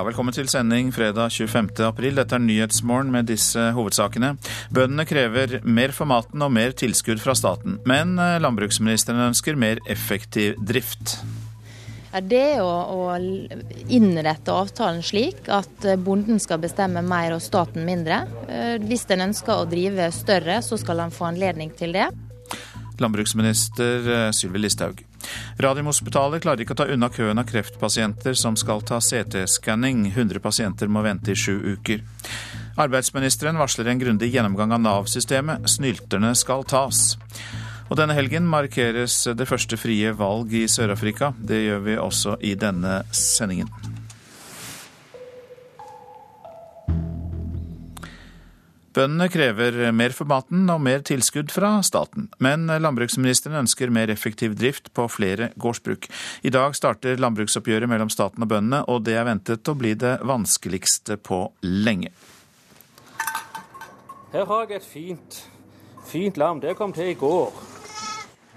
Ja, velkommen til sending fredag 25. april. Dette er Nyhetsmorgen med disse hovedsakene. Bøndene krever mer for maten og mer tilskudd fra staten. Men eh, landbruksministeren ønsker mer effektiv drift. Ja, det er å, å innrette avtalen slik at bonden skal bestemme mer og staten mindre. Eh, hvis en ønsker å drive større, så skal han få anledning til det. Landbruksminister eh, Sylvi Listhaug. Radiumhospitalet klarer ikke å ta unna køen av kreftpasienter som skal ta CT-skanning. 100 pasienter må vente i sju uker. Arbeidsministeren varsler en grundig gjennomgang av Nav-systemet. Snylterne skal tas. Og denne helgen markeres det første frie valg i Sør-Afrika. Det gjør vi også i denne sendingen. Bøndene krever mer for maten og mer tilskudd fra staten. Men landbruksministeren ønsker mer effektiv drift på flere gårdsbruk. I dag starter landbruksoppgjøret mellom staten og bøndene, og det er ventet å bli det vanskeligste på lenge. Her har jeg et fint, fint lam. Det kom til i går.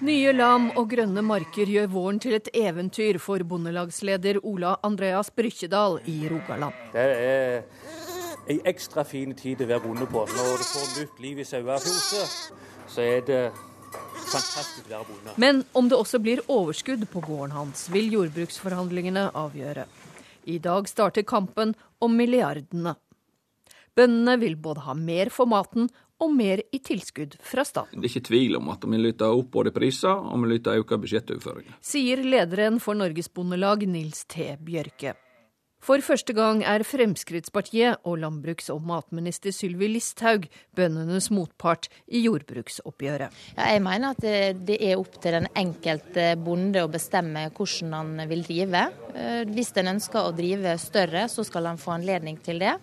Nye lam og grønne marker gjør våren til et eventyr for bondelagsleder Ola Andreas Brykkjedal i Rogaland. Det er ei ekstra fin tid å være bonde på. Når du får nytt liv i sauefjoset, så er det fantastisk å være bonde. Men om det også blir overskudd på gården hans, vil jordbruksforhandlingene avgjøre. I dag starter kampen om milliardene. Bøndene vil både ha mer for maten og mer i tilskudd fra staten. Det er ikke tvil om at vi lytter opp både priser og vi lytter øke budsjettoverføringer. Sier lederen for Norges Bondelag, Nils T. Bjørke. For første gang er Fremskrittspartiet og landbruks- og matminister Sylvi Listhaug bøndenes motpart i jordbruksoppgjøret. Ja, jeg mener at det, er opp til den enkelte bonde å bestemme hvordan han vil drive. Eh, Hvis en ønsker å drive større, så skal han få anledning til det.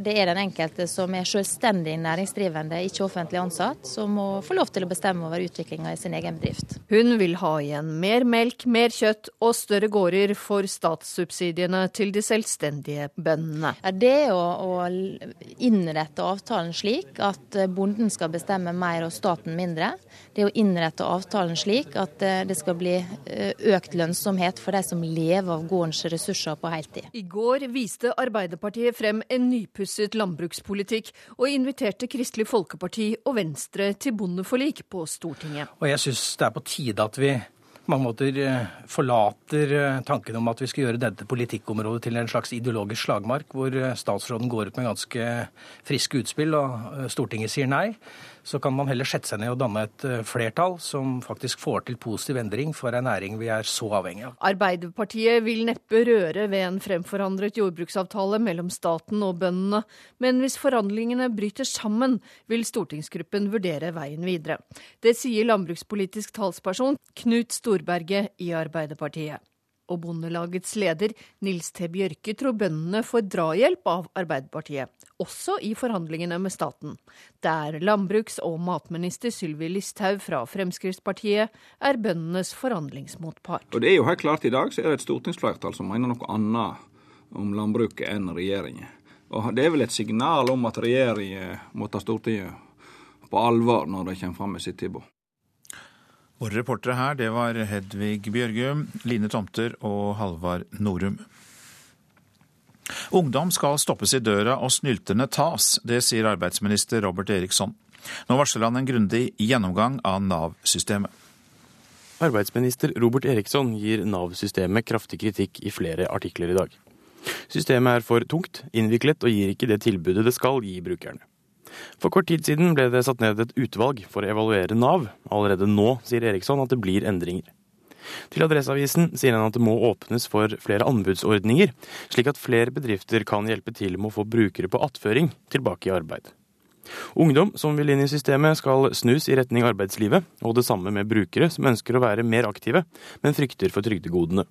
Det er den enkelte som er selvstendig næringsdrivende, ikke offentlig ansatt, som må få lov til å bestemme over utviklinga i sin egen bedrift. Hun vil ha igjen mer melk, mer kjøtt og større gårder for statssubsidiene til de selvstendige bøndene. Ja, det å, å innrette avtalen slik at bonden skal bestemme mer og staten mindre. Det er å innrette avtalen slik at eh, det skal bli eh, økt lønnsomhet for de som lever av gårdens ressurser på heltid. I går viste Arbeiderpartiet frem en nypusset landbrukspolitikk, og inviterte Kristelig Folkeparti og Venstre til bondeforlik på Stortinget. Og jeg syns det er på tide at vi på mange måter eh, forlater tanken om at vi skal gjøre dette politikkområdet til en slags ideologisk slagmark, hvor statsråden går ut med ganske friske utspill og Stortinget sier nei. Så kan man heller sette seg ned og danne et flertall som faktisk får til positiv endring for en næring vi er så avhengig av. Arbeiderpartiet vil neppe røre ved en fremforhandlet jordbruksavtale mellom staten og bøndene, men hvis forhandlingene bryter sammen, vil stortingsgruppen vurdere veien videre. Det sier landbrukspolitisk talsperson Knut Storberget i Arbeiderpartiet. Og Bondelagets leder Nils T. Bjørke tror bøndene får drahjelp av Arbeiderpartiet, også i forhandlingene med staten, der landbruks- og matminister Sylvi Listhaug fra Fremskrittspartiet er bøndenes forhandlingsmotpart. Og det er jo helt klart I dag så er det et stortingsflertall som mener noe annet om landbruket enn regjeringen. Og Det er vel et signal om at regjeringen må ta Stortinget på alvor når de kommer fram med sitt tilbud. Våre reportere her, det var Hedvig Bjørgum, Line Tomter og Halvard Norum. Ungdom skal stoppes i døra og snylterne tas, det sier arbeidsminister Robert Eriksson. Nå varsler han en grundig gjennomgang av Nav-systemet. Arbeidsminister Robert Eriksson gir Nav-systemet kraftig kritikk i flere artikler i dag. Systemet er for tungt, innviklet og gir ikke det tilbudet det skal gi brukerne. For kort tid siden ble det satt ned et utvalg for å evaluere Nav. Allerede nå sier Eriksson at det blir endringer. Til Adresseavisen sier han at det må åpnes for flere anbudsordninger, slik at flere bedrifter kan hjelpe til med å få brukere på attføring tilbake i arbeid. Ungdom som vil inn i systemet skal snus i retning arbeidslivet, og det samme med brukere som ønsker å være mer aktive, men frykter for trygdegodene.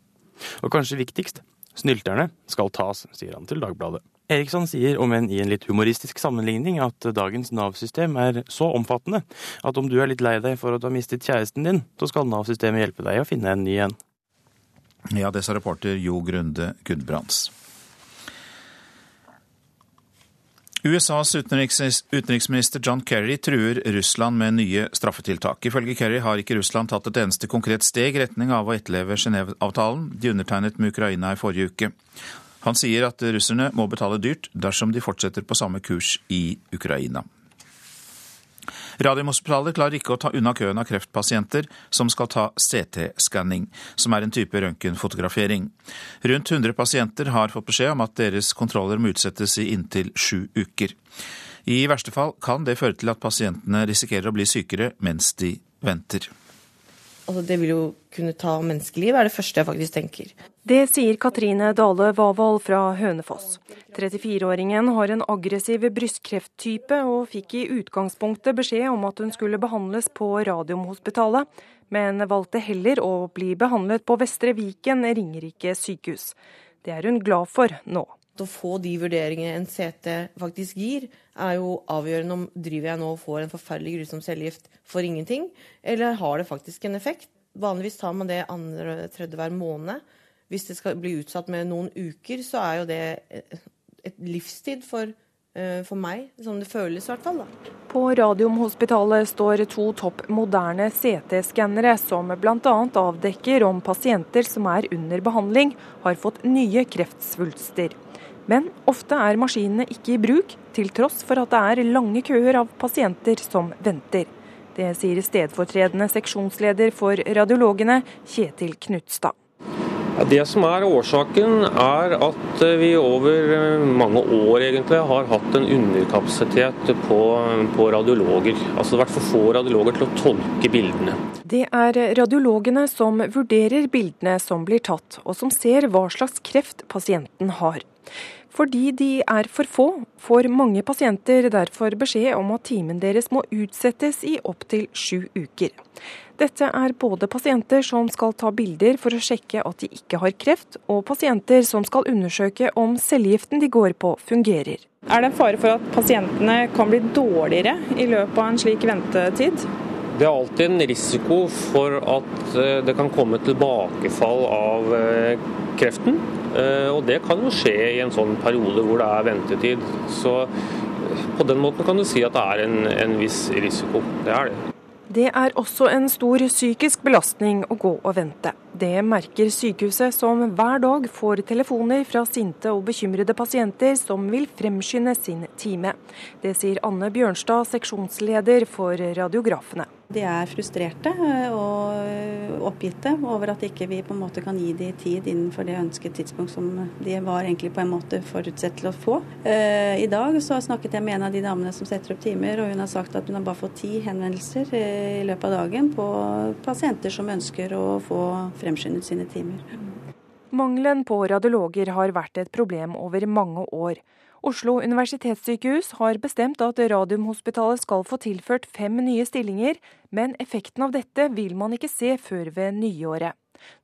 Og kanskje viktigst, snylterne skal tas, sier han til Dagbladet. Eriksson sier, om enn i en litt humoristisk sammenligning, at dagens Nav-system er så omfattende at om du er litt lei deg for at du har mistet kjæresten din, så skal Nav-systemet hjelpe deg å finne en ny en. Ja, det sa reporter Jo Grunde Gudbrands. USAs utenriksminister John Kerry truer Russland med nye straffetiltak. Ifølge Kerry har ikke Russland tatt et eneste konkret steg i retning av å etterleve Genéve-avtalen de undertegnet med Ukraina i forrige uke. Han sier at russerne må betale dyrt dersom de fortsetter på samme kurs i Ukraina. Radiumhospitalet klarer ikke å ta unna køen av kreftpasienter som skal ta CT-skanning, som er en type røntgenfotografering. Rundt 100 pasienter har fått beskjed om at deres kontroller må utsettes i inntil sju uker. I verste fall kan det føre til at pasientene risikerer å bli sykere mens de venter. Altså, det vil jo kunne ta menneskeliv, er det første jeg faktisk tenker. Det sier Katrine Dale Vavold fra Hønefoss. 34-åringen har en aggressiv brystkrefttype og fikk i utgangspunktet beskjed om at hun skulle behandles på Radiumhospitalet, men valgte heller å bli behandlet på Vestre Viken Ringerike sykehus. Det er hun glad for nå. Å få de vurderingene en CT faktisk gir, er jo avgjørende om driver jeg nå og får en forferdelig grusom cellegift for ingenting, eller har det faktisk en effekt. Vanligvis tar man det andre tredje hver måned. Hvis det skal bli utsatt med noen uker, så er jo det et livstid for, eh, for meg, som det føles i hvert fall. da. På Radiumhospitalet står to topp moderne CT-skannere som bl.a. avdekker om pasienter som er under behandling, har fått nye kreftsvulster. Men ofte er maskinene ikke i bruk, til tross for at det er lange køer av pasienter som venter. Det sier stedfortredende seksjonsleder for radiologene, Kjetil Knutstad. Det som er årsaken, er at vi over mange år egentlig har hatt en underkapasitet på, på radiologer. Altså det har vært for få radiologer til å tolke bildene. Det er radiologene som vurderer bildene som blir tatt, og som ser hva slags kreft pasienten har. Fordi de er for få, får mange pasienter derfor beskjed om at timen deres må utsettes i opptil sju uker. Dette er både pasienter som skal ta bilder for å sjekke at de ikke har kreft, og pasienter som skal undersøke om cellegiften de går på fungerer. Er det en fare for at pasientene kan bli dårligere i løpet av en slik ventetid? Det er alltid en risiko for at eh, det kan komme tilbakefall av eh, kreften. Eh, og det kan jo skje i en sånn periode hvor det er ventetid. Så på den måten kan du si at det er en, en viss risiko. Det er det. Det er også en stor psykisk belastning å gå og vente. Det merker sykehuset, som hver dag får telefoner fra sinte og bekymrede pasienter som vil fremskynde sin time. Det sier Anne Bjørnstad, seksjonsleder for Radiografene. De er frustrerte og oppgitte over at ikke vi på en måte kan gi de tid innenfor det ønsket tidspunkt som de var egentlig på en måte forutsett til å få. I dag så snakket jeg med en av de damene som setter opp timer, og hun har sagt at hun har bare fått ti henvendelser i løpet av dagen på pasienter som ønsker å få fremskyndet sine timer. Mangelen på radiologer har vært et problem over mange år. Oslo universitetssykehus har bestemt at Radiumhospitalet skal få tilført fem nye stillinger, men effekten av dette vil man ikke se før ved nyåret.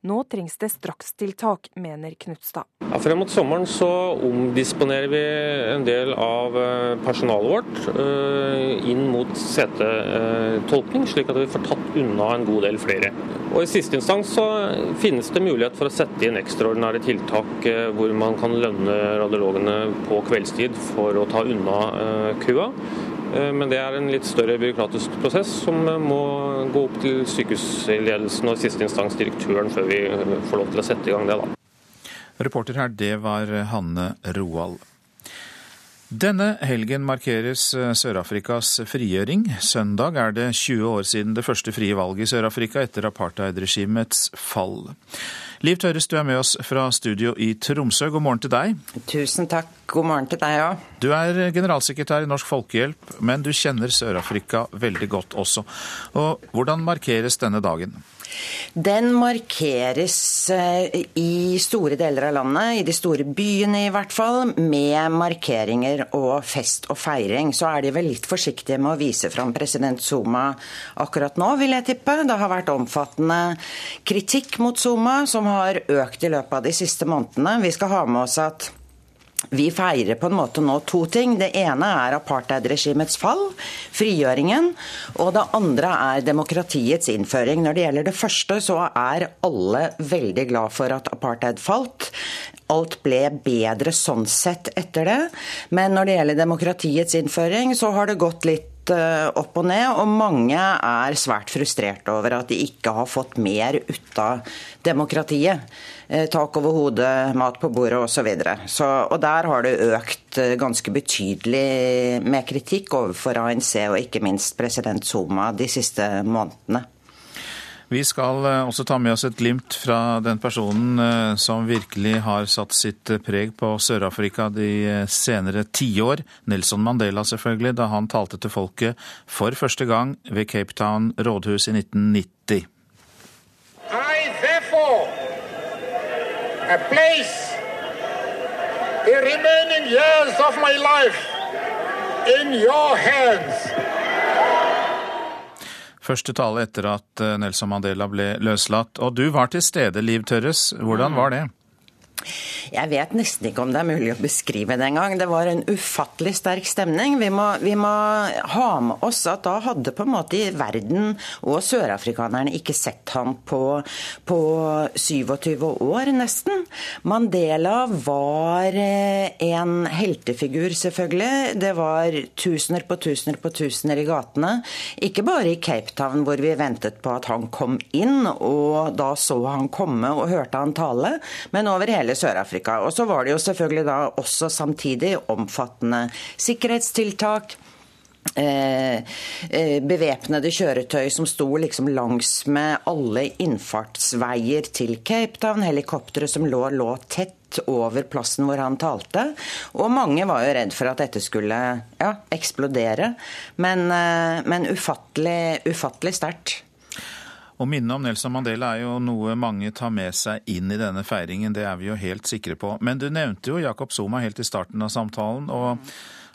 Nå trengs det strakstiltak, mener Knutstad. Ja, frem mot sommeren så omdisponerer vi en del av eh, personalet vårt uh, inn mot CT-tolkning, slik at vi får tatt unna en god del flere. Og I siste instans så finnes det mulighet for å sette inn ekstraordinære tiltak uh, hvor man kan lønne radiologene på kveldstid for å ta unna køa. Eh, men det er en litt større byråkratisk prosess som må gå opp til sykehusledelsen og siste instans direktøren før vi får lov til å sette i gang det. da. Reporter her, det var Hanne Roald. Denne helgen markeres Sør-Afrikas frigjøring. Søndag er det 20 år siden det første frie valget i Sør-Afrika etter apartheidregimets fall. Liv Tørres, du er med oss fra studio i Tromsø. God morgen til deg. Tusen takk. God morgen til deg òg. Du er generalsekretær i Norsk Folkehjelp, men du kjenner Sør-Afrika veldig godt også. Og hvordan markeres denne dagen? Den markeres eh, i store deler av landet, i de store byene i hvert fall, med markeringer og fest og feiring. Så er de vel litt forsiktige med å vise fram president Zuma akkurat nå, vil jeg tippe. Det har vært omfattende kritikk mot Zuma, som har økt i løpet av de siste månedene. Vi skal ha med oss at vi feirer på en måte nå to ting. Det ene er apartheidregimets fall, frigjøringen. Og det andre er demokratiets innføring. Når det gjelder det første, så er alle veldig glad for at apartheid falt. Alt ble bedre sånn sett etter det. Men når det gjelder demokratiets innføring, så har det gått litt opp og ned, og mange er svært frustrerte over at de ikke har fått mer ut av demokratiet. Tak over hodet, mat på bordet osv. Så videre. så, og der har det økt ganske betydelig med kritikk overfor ANC og ikke minst president Zuma de siste månedene. Vi skal eh, også ta med oss et glimt fra den personen eh, som virkelig har satt sitt eh, preg på Sør-Afrika de senere tiår. Nelson Mandela, selvfølgelig, da han talte til folket for første gang ved Cape Town rådhus i 1990. I therefore a place the remaining years of my life in your hands. Første tale etter at eh, Nelson Mandela ble løslatt. Og du var til stede, Liv Tørres. Hvordan var det? Jeg vet nesten ikke om det er mulig å beskrive det engang. Det var en ufattelig sterk stemning. Vi må, vi må, ha med oss at da hadde på en måte verden og sørafrikanerne ikke sett ham på, på 27 år, nesten. Mandela var eh, en heltefigur, selvfølgelig. Det var tusener på tusener på tusener i gatene. Ikke bare i Cape Town, hvor vi ventet på at han kom inn, og da så han komme og hørte han tale, men over hele Sør-Afrika. Og så var det jo selvfølgelig da også samtidig omfattende sikkerhetstiltak. Eh, eh, bevæpnede kjøretøy som sto liksom langs med alle innfartsveier til Cape Town. Helikoptre som lå, lå tett over plassen hvor han talte. Og mange var jo redd for at dette skulle ja, eksplodere. Men, eh, men ufattelig, ufattelig sterkt. Å minne om Nelson Mandela er jo noe mange tar med seg inn i denne feiringen, det er vi jo helt sikre på. Men du nevnte jo Jakob Zuma helt i starten av samtalen. og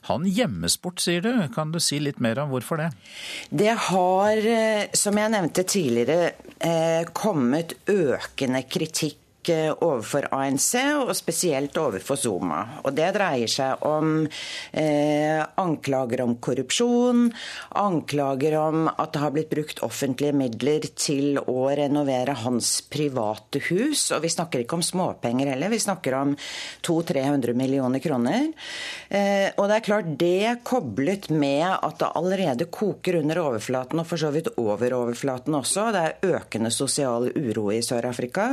han gjemmes bort, sier du. Kan du si litt mer om hvorfor det? Det har, eh, som jeg nevnte tidligere, eh, kommet økende kritikk overfor ANC, og spesielt overfor Zuma. Og Det dreier seg om eh, anklager om korrupsjon, anklager om at det har blitt brukt offentlige midler til å renovere hans private hus. Og vi snakker ikke om småpenger heller, vi snakker om 200-300 millioner kroner. Eh, og det er klart, det koblet med at det allerede koker under overflaten, og for så vidt over overflaten også. Det er økende sosial uro i Sør-Afrika.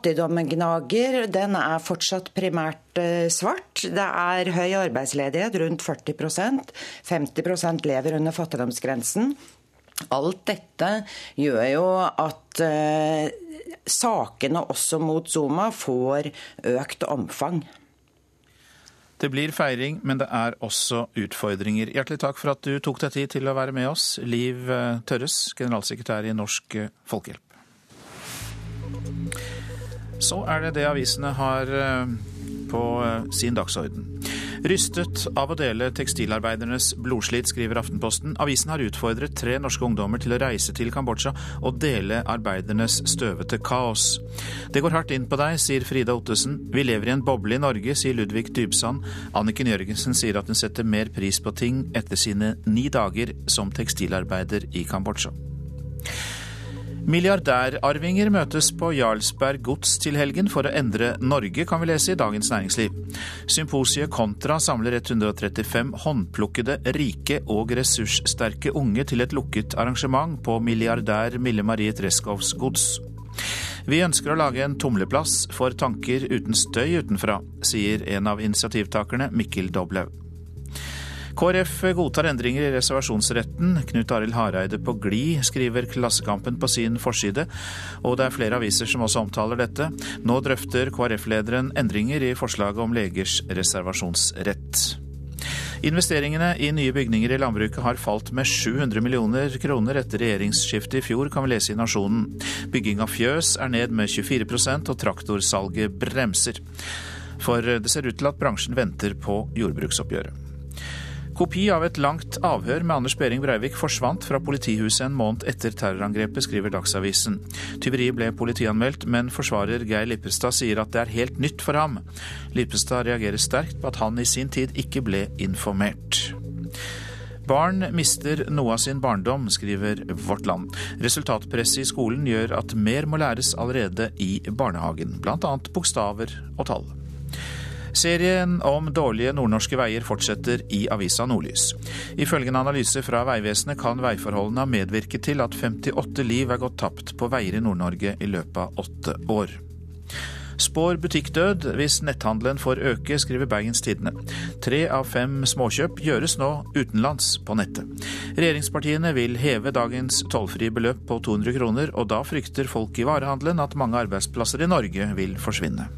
Fattigdommen gnager. Den er fortsatt primært eh, svart. Det er høy arbeidsledighet, rundt 40% 50% lever under fattigdomsgrensen. Alt dette gjør jo at uh, sakene også mot Zuma får økt omfang. Det blir feiring, men det er også utfordringer. Hjertelig takk for at du tok deg tid til å være med oss, Liv eh, Tørres, generalsekretær i Norsk Folkehjelp. Så er det det avisene har eh, på eh, sin dagsorden. Rystet av å dele tekstilarbeidernes blodslit, skriver Aftenposten. Avisen har utfordret tre norske ungdommer til å reise til Kambodsja og dele arbeidernes støvete kaos. Det går hardt inn på deg, sier Frida Ottesen. Vi lever i en boble i Norge, sier Ludvig Dybsand. Anniken Jørgensen sier at hun setter mer pris på ting etter sine ni dager som tekstilarbeider i Kambodsja. Milliardærarvinger møtes på Jarlsberg gods til helgen for å endre Norge, kan vi lese i Dagens Næringsliv. Symposiet Kontra samler 135 håndplukkede, rike og ressurssterke unge til et lukket arrangement på milliardær Mille Marie Treskovs gods. Vi ønsker å lage en tumleplass for tanker uten støy utenfra, sier en av initiativtakerne, Mikkel Doblaug. KrF godtar endringer i reservasjonsretten. Knut Arild Hareide på glid, skriver Klassekampen på sin forside, og det er flere aviser som også omtaler dette. Nå drøfter KrF-lederen endringer i forslaget om legers reservasjonsrett. Investeringene i nye bygninger i landbruket har falt med 700 millioner kroner etter regjeringsskiftet i fjor, kan vi lese i Nasjonen. Bygging av fjøs er ned med 24% og traktorsalget bremser. For det ser ut til at bransjen venter på jordbruksoppgjøret. Kopi av et langt avhør med Anders Behring Breivik forsvant fra politihuset en måned etter terrorangrepet, skriver Dagsavisen. Tyveriet ble politianmeldt, men forsvarer Geir Lippestad sier at det er helt nytt for ham. Lippestad reagerer sterkt på at han i sin tid ikke ble informert. Barn mister noe av sin barndom, skriver Vårt Land. Resultatpresset i skolen gjør at mer må læres allerede i barnehagen, bl.a. bokstaver og tall. Serien om dårlige nordnorske veier fortsetter i avisa Nordlys. Ifølge en analyse fra Vegvesenet kan veiforholdene ha medvirket til at 58 liv er gått tapt på veier i Nord-Norge i løpet av åtte år. Spår butikkdød hvis netthandelen får øke, skriver Bergens Tidende. Tre av fem småkjøp gjøres nå utenlands på nettet. Regjeringspartiene vil heve dagens tollfrie beløp på 200 kroner, og da frykter folk i varehandelen at mange arbeidsplasser i Norge vil forsvinne.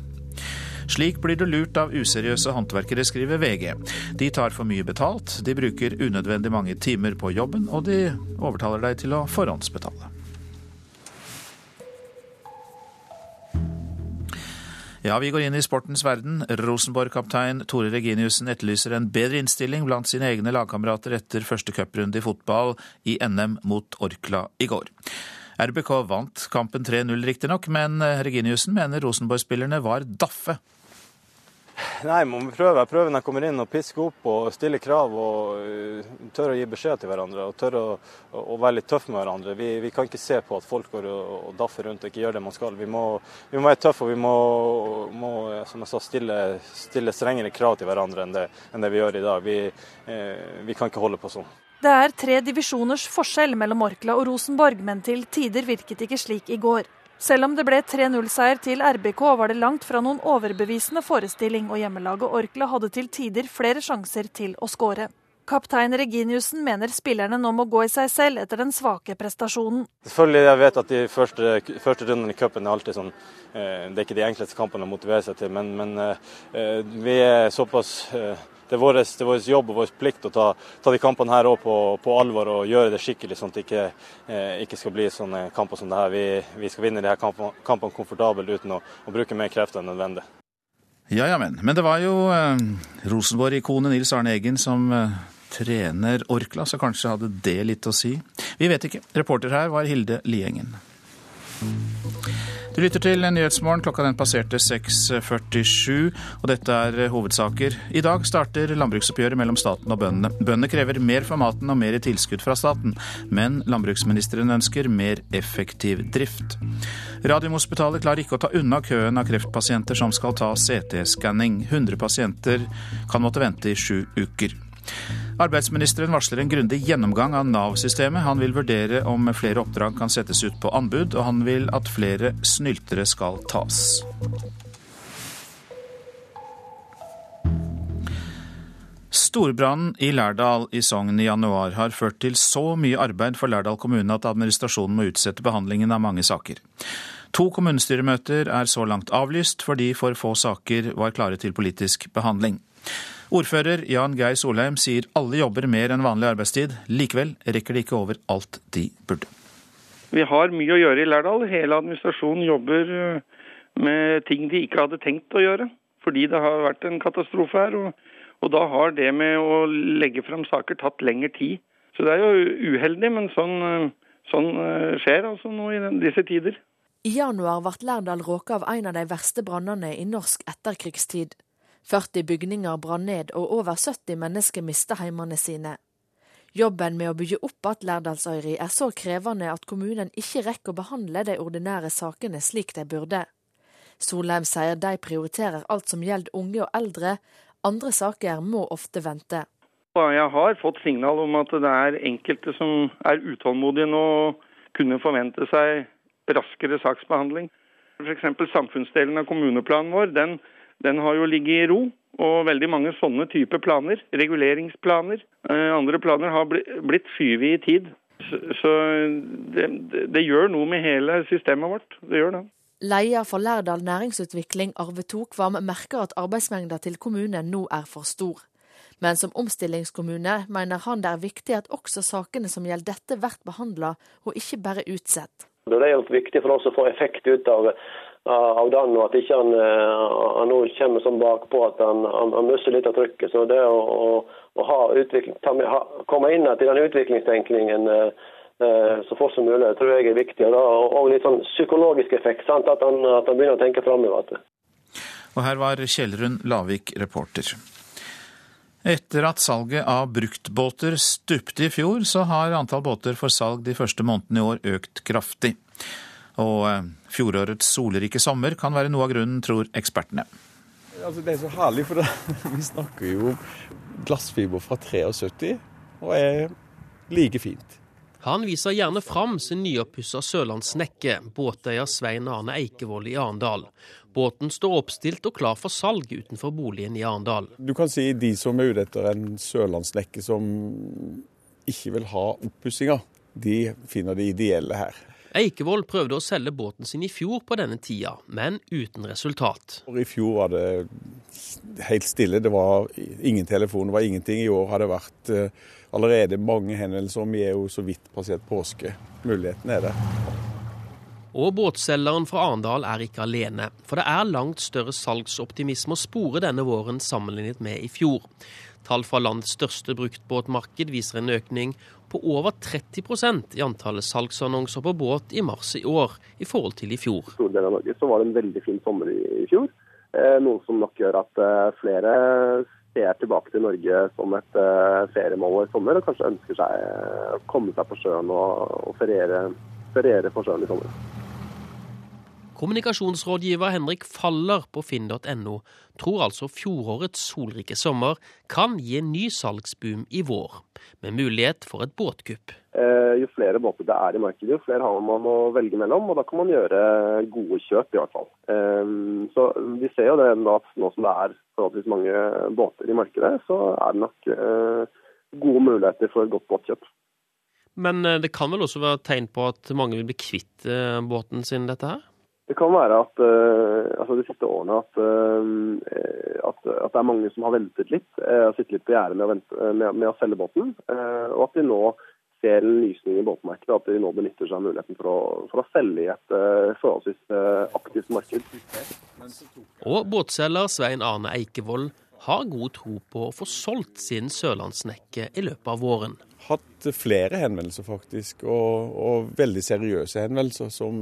Slik blir du lurt av useriøse håndverkere, skriver VG. De tar for mye betalt, de bruker unødvendig mange timer på jobben, og de overtaler deg til å forhåndsbetale. Ja, vi går inn i sportens verden. Rosenborg-kaptein Tore Reginiussen etterlyser en bedre innstilling blant sine egne lagkamerater etter første cuprunde i fotball i NM mot Orkla i går. RBK vant kampen 3-0 riktignok, men Reginiussen mener Rosenborg-spillerne var daffe Nei, må vi prøve. Jeg prøver når jeg kommer inn og pisker opp og stiller krav og tør tørre å gi beskjed til hverandre og tørre å, å være litt tøffe med hverandre. Vi, vi, kan ikke se på at folk går og, og daffer rundt og ikke gjør det man skal. Vi må, vi må være tøffe og vi må, må som jeg sa, stille, stille, strengere krav til hverandre enn det, enn det vi gjør i dag. Vi, eh, vi kan ikke holde på sånn. Det er tre divisjoners forskjell mellom Orkla og Rosenborg, men til tider virket ikke slik i går. Selv om det ble 3-0-seier til RBK, var det langt fra noen overbevisende forestilling, og hjemmelaget Orkla hadde til tider flere sjanser til å skåre. Kaptein Reginiussen mener spillerne nå må gå i seg selv etter den svake prestasjonen. Selvfølgelig, Jeg vet at de første, første rundene i cupen er alltid sånn eh, Det er ikke de enkleste kampene å motivere seg til, men, men eh, vi er såpass eh, det er, vår, jobb og vår plikt å ta, ta de kampene her på, på, alvor og gjøre det skikkelig, sånn at det ikke, eh, ikke skal bli sånne kamper som det her. Vi, vi skal vinne de her kampene, kampene komfortabelt uten å, å, bruke mer krefter enn nødvendig. Ja ja, men. Men det var jo eh, Rosenborg-ikonet Nils Arne Eggen som eh, trener Orkla, så kanskje hadde det litt å si. Vi vet ikke. Reporter her var Hilde Liengen. Du lytter til Nyhetsmorgen. Klokka den passerte 6.47, og dette er hovedsaker. I dag starter landbruksoppgjøret mellom staten og bøndene. Bøndene krever mer for maten og mer i tilskudd fra staten, men landbruksministeren ønsker mer effektiv drift. Radiumhospitalet klarer ikke å ta unna køen av kreftpasienter som skal ta CT-skanning. 100 pasienter kan måtte vente i sju uker. Arbeidsministeren varsler en grundig gjennomgang av Nav-systemet. Han vil vurdere om flere oppdrag kan settes ut på anbud, og han vil at flere snyltere skal tas. Storbrannen i Lærdal i Sogn i januar har ført til så mye arbeid for Lærdal kommune at administrasjonen må utsette behandlingen av mange saker. To kommunestyremøter er så langt avlyst fordi for få saker var klare til politisk behandling. Ordfører Jan Geir Solheim sier alle jobber mer enn vanlig arbeidstid. Likevel rekker de ikke over alt de burde. Vi har mye å gjøre i Lærdal. Hele administrasjonen jobber eh, med ting de ikke hadde tenkt å gjøre. Fordi det har vært en katastrofe her. Og, og da har det med å legge frem saker tatt lengre tid. Så det er jo uheldig, men sånn, eh, sånn eh, skjer altså nå i disse tider. I januar ble Lærdal råka av en av de verste brannene i norsk etterkrigstid. 40 bygninger brann ned, og over 70 mennesker mista heimene sine. Jobben med å bygge opp igjen Lærdalsøyri er så krevende at kommunen ikke rekker å behandle de ordinære sakene slik de burde. Solheim sier de prioriterer alt som gjelder unge og eldre, andre saker må ofte vente. Jeg har fått signal om at det er enkelte som er utålmodige nå og kunne forvente seg raskere saksbehandling. F.eks. samfunnsdelen av kommuneplanen vår, den den har jo ligget i ro. Og veldig mange sånne type planer, reguleringsplaner, eh, andre planer har blitt skyvet i tid. Så det, det, det, gjør noe med hele systemet vårt. Det gjør det. Leder for Lærdal næringsutvikling, Arve Tokvam, merker at arbeidsmengda til kommunen nå er for stor. Men som omstillingskommune mener han det er viktig at også sakene som gjelder dette, blir behandla, og ikke bare utsatt. Det er jo viktig for oss å få effekt ut av av den, og at ikke han, eh, han nå kommer sånn bakpå at han, han, han mister litt av trykket. Så det å, å, å med, ha, komme inn til den utviklingstenkningen eh, eh, så fort som mulig, tror jeg er viktig. Og, da, og litt sånn psykologisk effekt, sant? At, han, at han begynner å tenke framover. Og her var Kjellrun Lavik reporter. Etter at salget av bruktbåter stupte i fjor, så har antall båter for salg de første månedene i år økt kraftig. Og eh, fjorårets solrike sommer kan være noe av grunnen, tror ekspertene. Altså, det er så herlig, for det, vi snakker jo glassfiber fra 73, og er like fint. Han viser gjerne fram sin nyoppussa sørlandssnekke, båteier Svein Arne Eikevold i Arendal. Båten står oppstilt og klar for salg utenfor boligen i Arendal. Du kan si de som er ute etter en sørlandssnekke som ikke vil ha oppussinga, de finner det ideelle her. Eikevold prøvde å selge båten sin i fjor på denne tida, men uten resultat. I fjor var det helt stille. Det var ingen telefon, det var ingenting. I år har det vært uh, allerede mange henvendelser. Vi er jo så vidt passert påske. Muligheten er der. Og båtselgeren fra Arendal er ikke alene, for det er langt større salgsoptimisme å spore denne våren sammenlignet med i fjor. Tall fra landets største bruktbåtmarked viser en økning på over 30% i antallet salgsannonser på båt i mars i år, i forhold til i fjor. I store deler av Norge så var det en veldig fin sommer i fjor, eh, noe som nok gjør at eh, flere ser tilbake til Norge som et eh, feriemål i sommer, og kanskje ønsker seg å komme seg på sjøen og, feriere, feriere på sjøen i sommer. Kommunikasjonsrådgiver Henrik Faller på finn.no tror altså fjorårets solrike sommer kan gi en ny salgsboom i vår, med mulighet for et båtkupp. Eh, jo flere båter det er i markedet, jo flere har man å velge mellom, og da kan man gjøre gode kjøp, i hvert fall. Eh, så vi ser jo det at nå som det er forholdsvis mange båter i markedet, så er det nok eh, gode muligheter for et godt båtkjøp. Men det kan vel også være tegn på at mange vil bli kvitt båten sin, dette her? Det kan være at uh, altså de siste årene at, uh, at, at, det er mange som har ventet litt. Uh, sittet litt på gjerdet med, med, med, å selge båten. og at de nå ser en lysning i båtmarkedet. At de nå benytter seg av muligheten for å, for å selge i et forholdsvis aktivt marked. Og båtselger Svein Arne Eikevold har god tro på å få solgt sin sørlandssnekke i løpet av våren. Hatt flere henvendelser, faktisk, og, og veldig seriøse henvendelser. Som,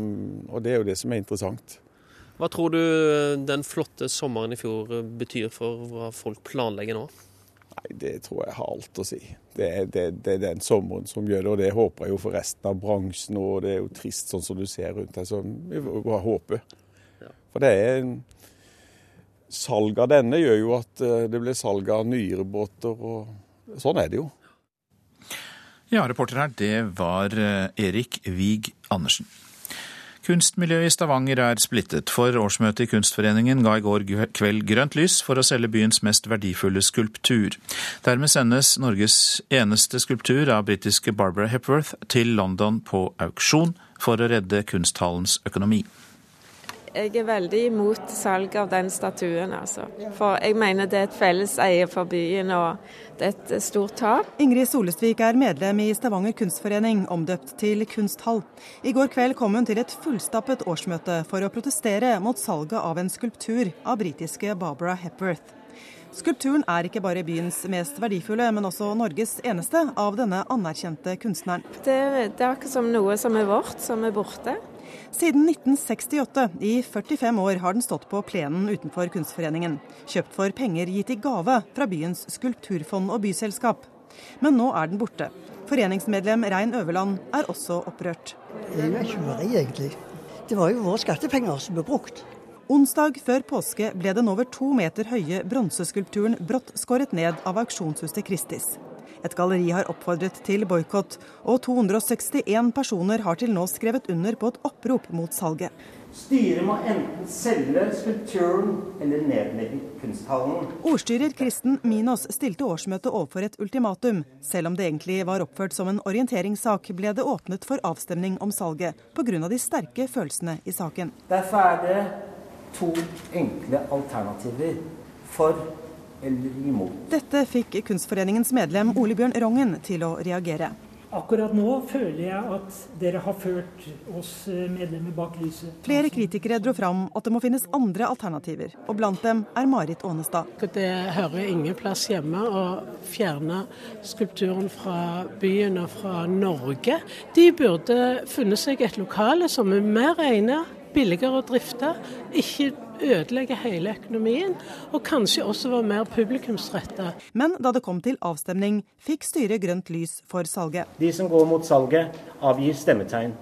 og det er jo det som er interessant. Hva tror du den flotte sommeren i fjor betyr for hva folk planlegger nå? Nei, Det tror jeg har alt å si. Det er, det, det er, den sommeren som gjør det, og det håper jeg jo for resten av bransjen. Og det er jo trist sånn som du ser rundt deg, så vi håper. For det er Salg av denne gjør jo at eh, det blir salg av nyere båter, og sånn er det jo. Ja, reporter her, det var eh, Erik Wiig Andersen. Kunstmiljøet i Stavanger er splittet, for årsmøtet i Kunstforeningen ga i går kveld grønt lys for å selge byens mest verdifulle skulptur. Dermed sendes Norges eneste skulptur av britiske Barbara Hepworth til London på auksjon for å redde kunsthallens økonomi. Jeg er veldig imot salg av den statuen, altså. For jeg mener det er et felleseie for byen, og det er et stort tap. Ingrid Solestvik er medlem i Stavanger kunstforening, omdøpt til Kunsthall. I går kveld kom hun til et fullstappet årsmøte for å protestere mot salget av en skulptur av britiske Barbara Hepworth. Skulpturen er ikke bare byens mest verdifulle, men også Norges eneste av denne anerkjente kunstneren. Det, det er akkurat som noe som er vårt, som er borte. Siden 1968, i 45 år, har den stått på plenen utenfor Kunstforeningen. Kjøpt for penger gitt i gave fra byens skulpturfond og byselskap. Men nå er den borte. Foreningsmedlem Rein Øverland er også opprørt. Jeg er ikke tjuveri, egentlig. Det var jo våre skattepenger som ble brukt. Onsdag før påske ble den over to meter høye bronseskulpturen brått skåret ned av auksjonshuset Kristis. Et galleri har oppfordret til boikott, og 261 personer har til nå skrevet under på et opprop mot salget. Styret må enten selge skulpturen eller nedlegge kunsthallen. Ordstyrer Kristen Minos stilte årsmøtet overfor et ultimatum. Selv om det egentlig var oppført som en orienteringssak, ble det åpnet for avstemning om salget pga. de sterke følelsene i saken. Derfor er det to enkle alternativer for eller imot. Dette fikk Kunstforeningens medlem Ole Bjørn Rongen til å reagere. Akkurat nå føler jeg at dere har ført oss eh, medlemmer bak lyset. Flere kritikere dro fram at det må finnes andre alternativer, og blant dem er Marit Ånestad. Det hører ingen plass hjemme å fjerne skulpturen fra byen og fra Norge. De burde funnet seg et lokale som er mer egnet, billigere å drifte. ikke ødelegge hele økonomien, og kanskje også være mer publikumsretta. Men da det kom til avstemning, fikk styret grønt lys for salget. De som går mot salget, avgir stemmetegn.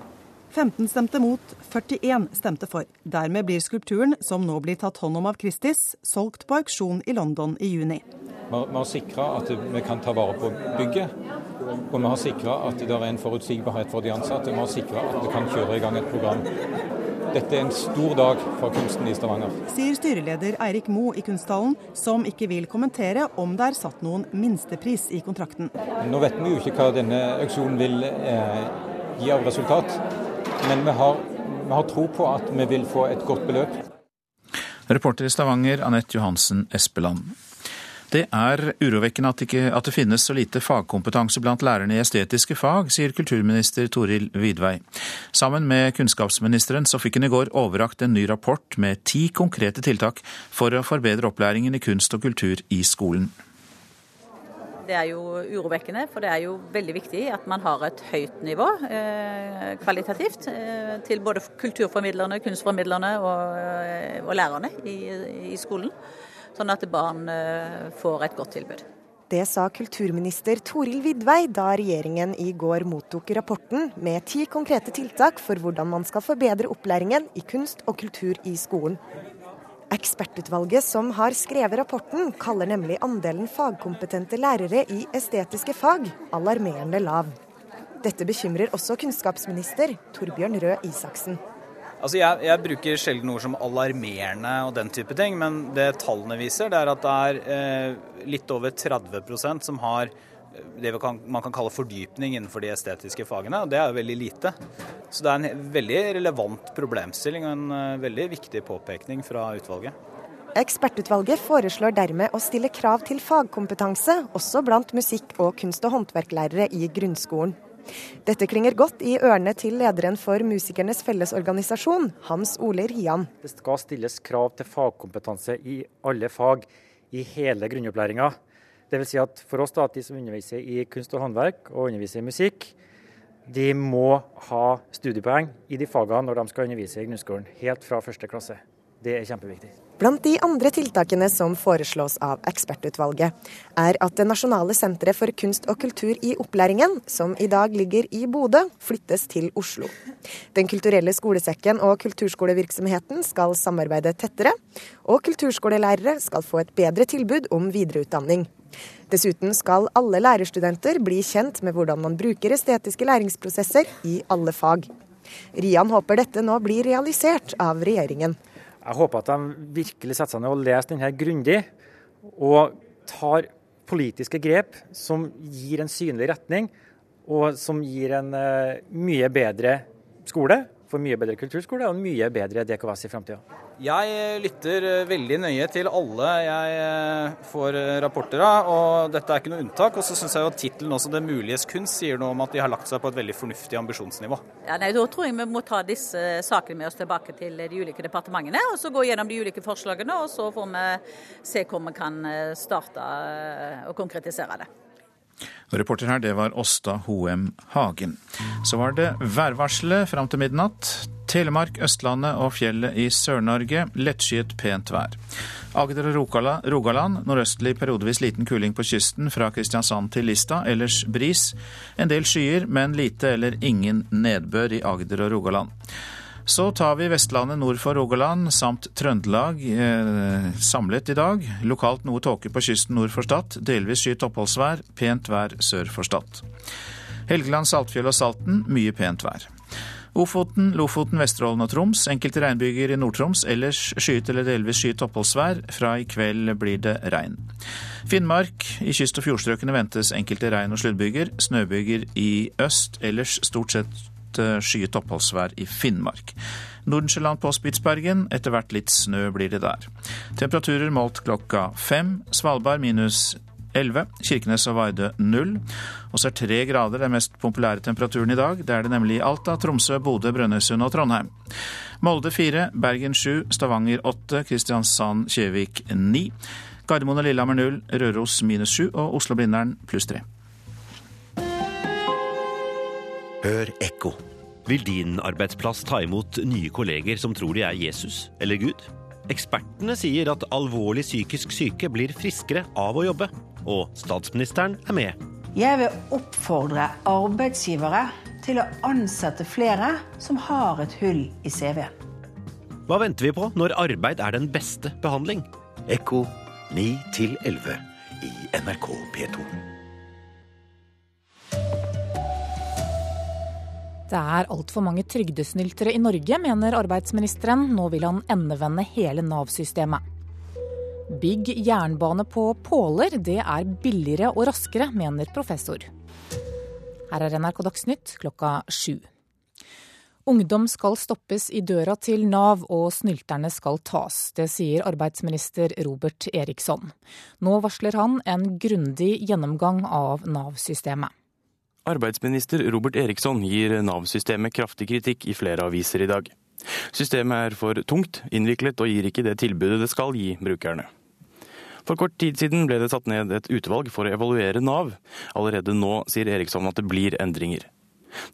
15 stemte mot, 41 stemte for. Dermed blir skulpturen, som nå blir tatt hånd om av Christies, solgt på auksjon i London i juni. Vi har sikra at vi kan ta vare på bygget. Og vi har sikra at det er en forutsigbarhet for de ansatte. Vi har sikra at vi kan kjøre i gang et program. Dette er en stor dag for kunsten i Stavanger. Sier styreleder Eirik Mo i Kunsthallen, som ikke vil kommentere om det er satt noen minstepris i kontrakten. Nå vet vi jo ikke hva denne auksjonen vil eh, gi av resultat, men vi har, vi har tro på at vi vil få et godt beløp. Reporter i Stavanger, Anette Johansen Espeland. Det er urovekkende at, ikke, at det finnes så lite fagkompetanse blant lærerne i estetiske fag, sier kulturminister Toril Vidvei. Sammen med kunnskapsministeren så fikk hun i går overrakt en ny rapport med ti konkrete tiltak for å forbedre opplæringen i kunst og kultur i skolen. Det er jo urovekkende, for det er jo veldig viktig at man har et høyt nivå eh, kvalitativt eh, til både kulturformidlerne, kunstformidlerne og, eh, og lærerne i, i skolen sånn at barn eh, får et godt tilbud. Det sa kulturminister Toril Vidvei da regjeringen i går mottok rapporten med ti konkrete tiltak for hvordan man skal forbedre opplæringen i kunst og kultur i skolen. Ekspertutvalget som har skrevet rapporten, kaller nemlig andelen fagkompetente lærere i estetiske fag alarmerende lav. Dette bekymrer også kunnskapsminister Torbjørn Røe Isaksen. Altså jeg, jeg, bruker sjelden ord som alarmerende og den type ting, men det tallene viser, det er at det er eh, litt over 30% som har det kan, man kan kalle fordypning innenfor de estetiske fagene, og det er jo veldig lite. Så det er en veldig relevant problemstilling og en uh, veldig viktig påpekning fra utvalget. Ekspertutvalget foreslår dermed å stille krav til fagkompetanse, også blant musikk- og kunst- og håndverklærere i grunnskolen. Dette klinger godt i ørene til lederen for Musikernes Fellesorganisasjon, Hans Ole Rian. Det skal stilles krav til fagkompetanse i alle fag i hele grunnopplæringa. Dvs. Si at for oss da, at de som underviser i kunst og håndverk og underviser i musikk, de må ha studiepoeng i de fagene når de skal undervise i grunnskolen, helt fra første klasse. Det er kjempeviktig. Blant de andre tiltakene som foreslås av ekspertutvalget, er at det nasjonale senteret for kunst og kultur i opplæringen, som i dag ligger i Bodø, flyttes til Oslo. Den kulturelle skolesekken og kulturskolevirksomheten skal samarbeide tettere, og kulturskolelærere skal få et bedre tilbud om videreutdanning. Dessuten skal alle lærerstudenter bli kjent med hvordan man bruker estetiske læringsprosesser i alle fag. Rian håper dette nå blir realisert av regjeringen. Jeg håper at de virkelig setter seg ned og leser denne grundig, og tar politiske grep som gir en synlig retning, og som gir en uh, mye bedre skole for mye bedre kulturskole og mye bedre DKVAS i framtida. Jeg lytter eh, veldig nøye til alle jeg eh, får eh, rapporter av, og dette er ikke noe unntak. Og så syns jeg jo tittelen også 'Det muliges kunst' sier noe om at de har lagt seg på et veldig fornuftig ambisjonsnivå. Ja, nei, Da tror jeg vi må ta disse sakene med oss tilbake til de ulike departementene, og så gå gjennom de ulike forslagene, og så får vi se hvor vi kan starte og konkretisere det. Reporter her, det var Åsta Hoem Hagen. Så var det værvarselet fram til midnatt. Telemark, Østlandet og fjellet i Sør-Norge lettskyet pent vær. Agder og Rogaland nordøstlig periodevis liten kuling på kysten fra Kristiansand til Lista, ellers bris. En del skyer, men lite eller ingen nedbør i Agder og Rogaland. Så tar vi Vestlandet nord for Rogaland samt Trøndelag eh, samlet i dag. Lokalt noe tåke på kysten nord for Stad. Delvis skyet oppholdsvær. Pent vær sør for Stad. Helgeland, Saltfjell og Salten mye pent vær. Ofoten, Lofoten, Vesterålen og Troms. Enkelte regnbyger i Nord-Troms. Ellers skyet eller delvis skyet oppholdsvær. Fra i kveld blir det regn. Finnmark. I kyst- og fjordstrøkene ventes enkelte regn- og sluddbyger. Snøbyger i øst. Ellers stort sett Eh, skyet oppholdsvær i Finnmark. Nordensjøland på Spitsbergen, etter hvert litt snø blir det der. Temperaturer målt klokka fem. Svalbard minus 11. Kirkenes og Vardø null. Og så er tre grader den mest populære temperaturen i dag. Det er det nemlig i Alta, Tromsø, Bodø, Brønnøysund og Trondheim. Molde fire, Bergen sju, Stavanger åtte, Kristiansand, Kjevik ni. Gardermoen og Lillehammer null, Røros minus sju og Oslo-Blindern pluss tre. Hør ekko. Vil din arbeidsplass ta imot nye kolleger som tror de er Jesus eller Gud? Ekspertene sier at alvorlig psykisk syke blir friskere av å jobbe. Og statsministeren er med. Jeg vil oppfordre arbeidsgivere til å ansette flere som har et hull i CV-en. Hva venter vi på når arbeid er den beste behandling? Ekko 9 11 i NRK P2. Det er altfor mange trygdesnyltere i Norge, mener arbeidsministeren. Nå vil han endevende hele Nav-systemet. Bygg jernbane på påler, det er billigere og raskere, mener professor. Her er NRK Dagsnytt klokka sju. Ungdom skal stoppes i døra til Nav, og snylterne skal tas. Det sier arbeidsminister Robert Eriksson. Nå varsler han en grundig gjennomgang av Nav-systemet. Arbeidsminister Robert Eriksson gir Nav-systemet kraftig kritikk i flere aviser i dag. Systemet er for tungt, innviklet og gir ikke det tilbudet det skal gi brukerne. For kort tid siden ble det satt ned et utvalg for å evaluere Nav. Allerede nå sier Eriksson at det blir endringer.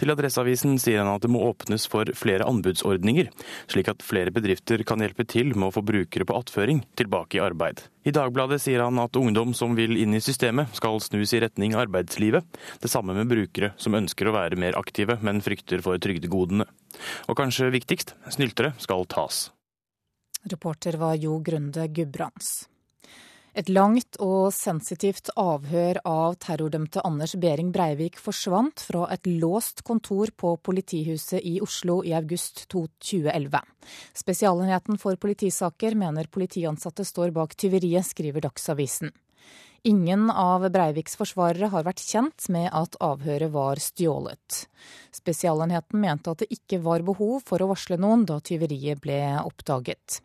Til Adresseavisen sier han at det må åpnes for flere anbudsordninger, slik at flere bedrifter kan hjelpe til med å få brukere på attføring tilbake i arbeid. I Dagbladet sier han at ungdom som vil inn i systemet, skal snus i retning arbeidslivet. Det samme med brukere som ønsker å være mer aktive, men frykter for trygdegodene. Og kanskje viktigst, snyltere skal tas. Reporter var Jo Grunde Gudbrands. Et langt og sensitivt avhør av terrordømte Anders Behring Breivik forsvant fra et låst kontor på politihuset i Oslo i august 2011. Spesialenheten for politisaker mener politiansatte står bak tyveriet, skriver Dagsavisen. Ingen av Breiviks forsvarere har vært kjent med at avhøret var stjålet. Spesialenheten mente at det ikke var behov for å varsle noen da tyveriet ble oppdaget.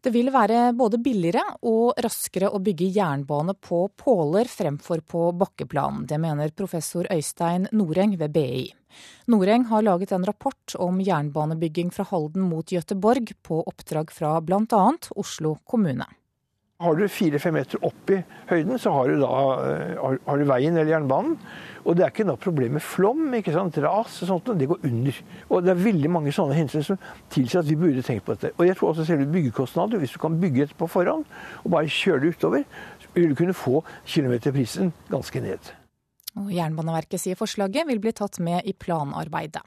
Det vil være både billigere og raskere å bygge jernbane på påler fremfor på bakkeplan. Det mener professor Øystein Noreng ved BI. Noreng har laget en rapport om jernbanebygging fra Halden mot Gøteborg på oppdrag fra bl.a. Oslo kommune. Har du fire-fem meter opp i høyden, så har du, da, har, har du veien eller jernbanen. Og det er ikke noe problem med flom, ikke sant? ras og sånt, det går under. Og det er veldig mange sånne hensyn som tilsier at vi burde tenke på dette. Og jeg tror også selve byggekostnader, hvis du kan bygge dette på forhånd og bare kjøre det utover, så vil du kunne få kilometerprisen ganske ned. Og Jernbaneverket sier forslaget vil bli tatt med i planarbeidet.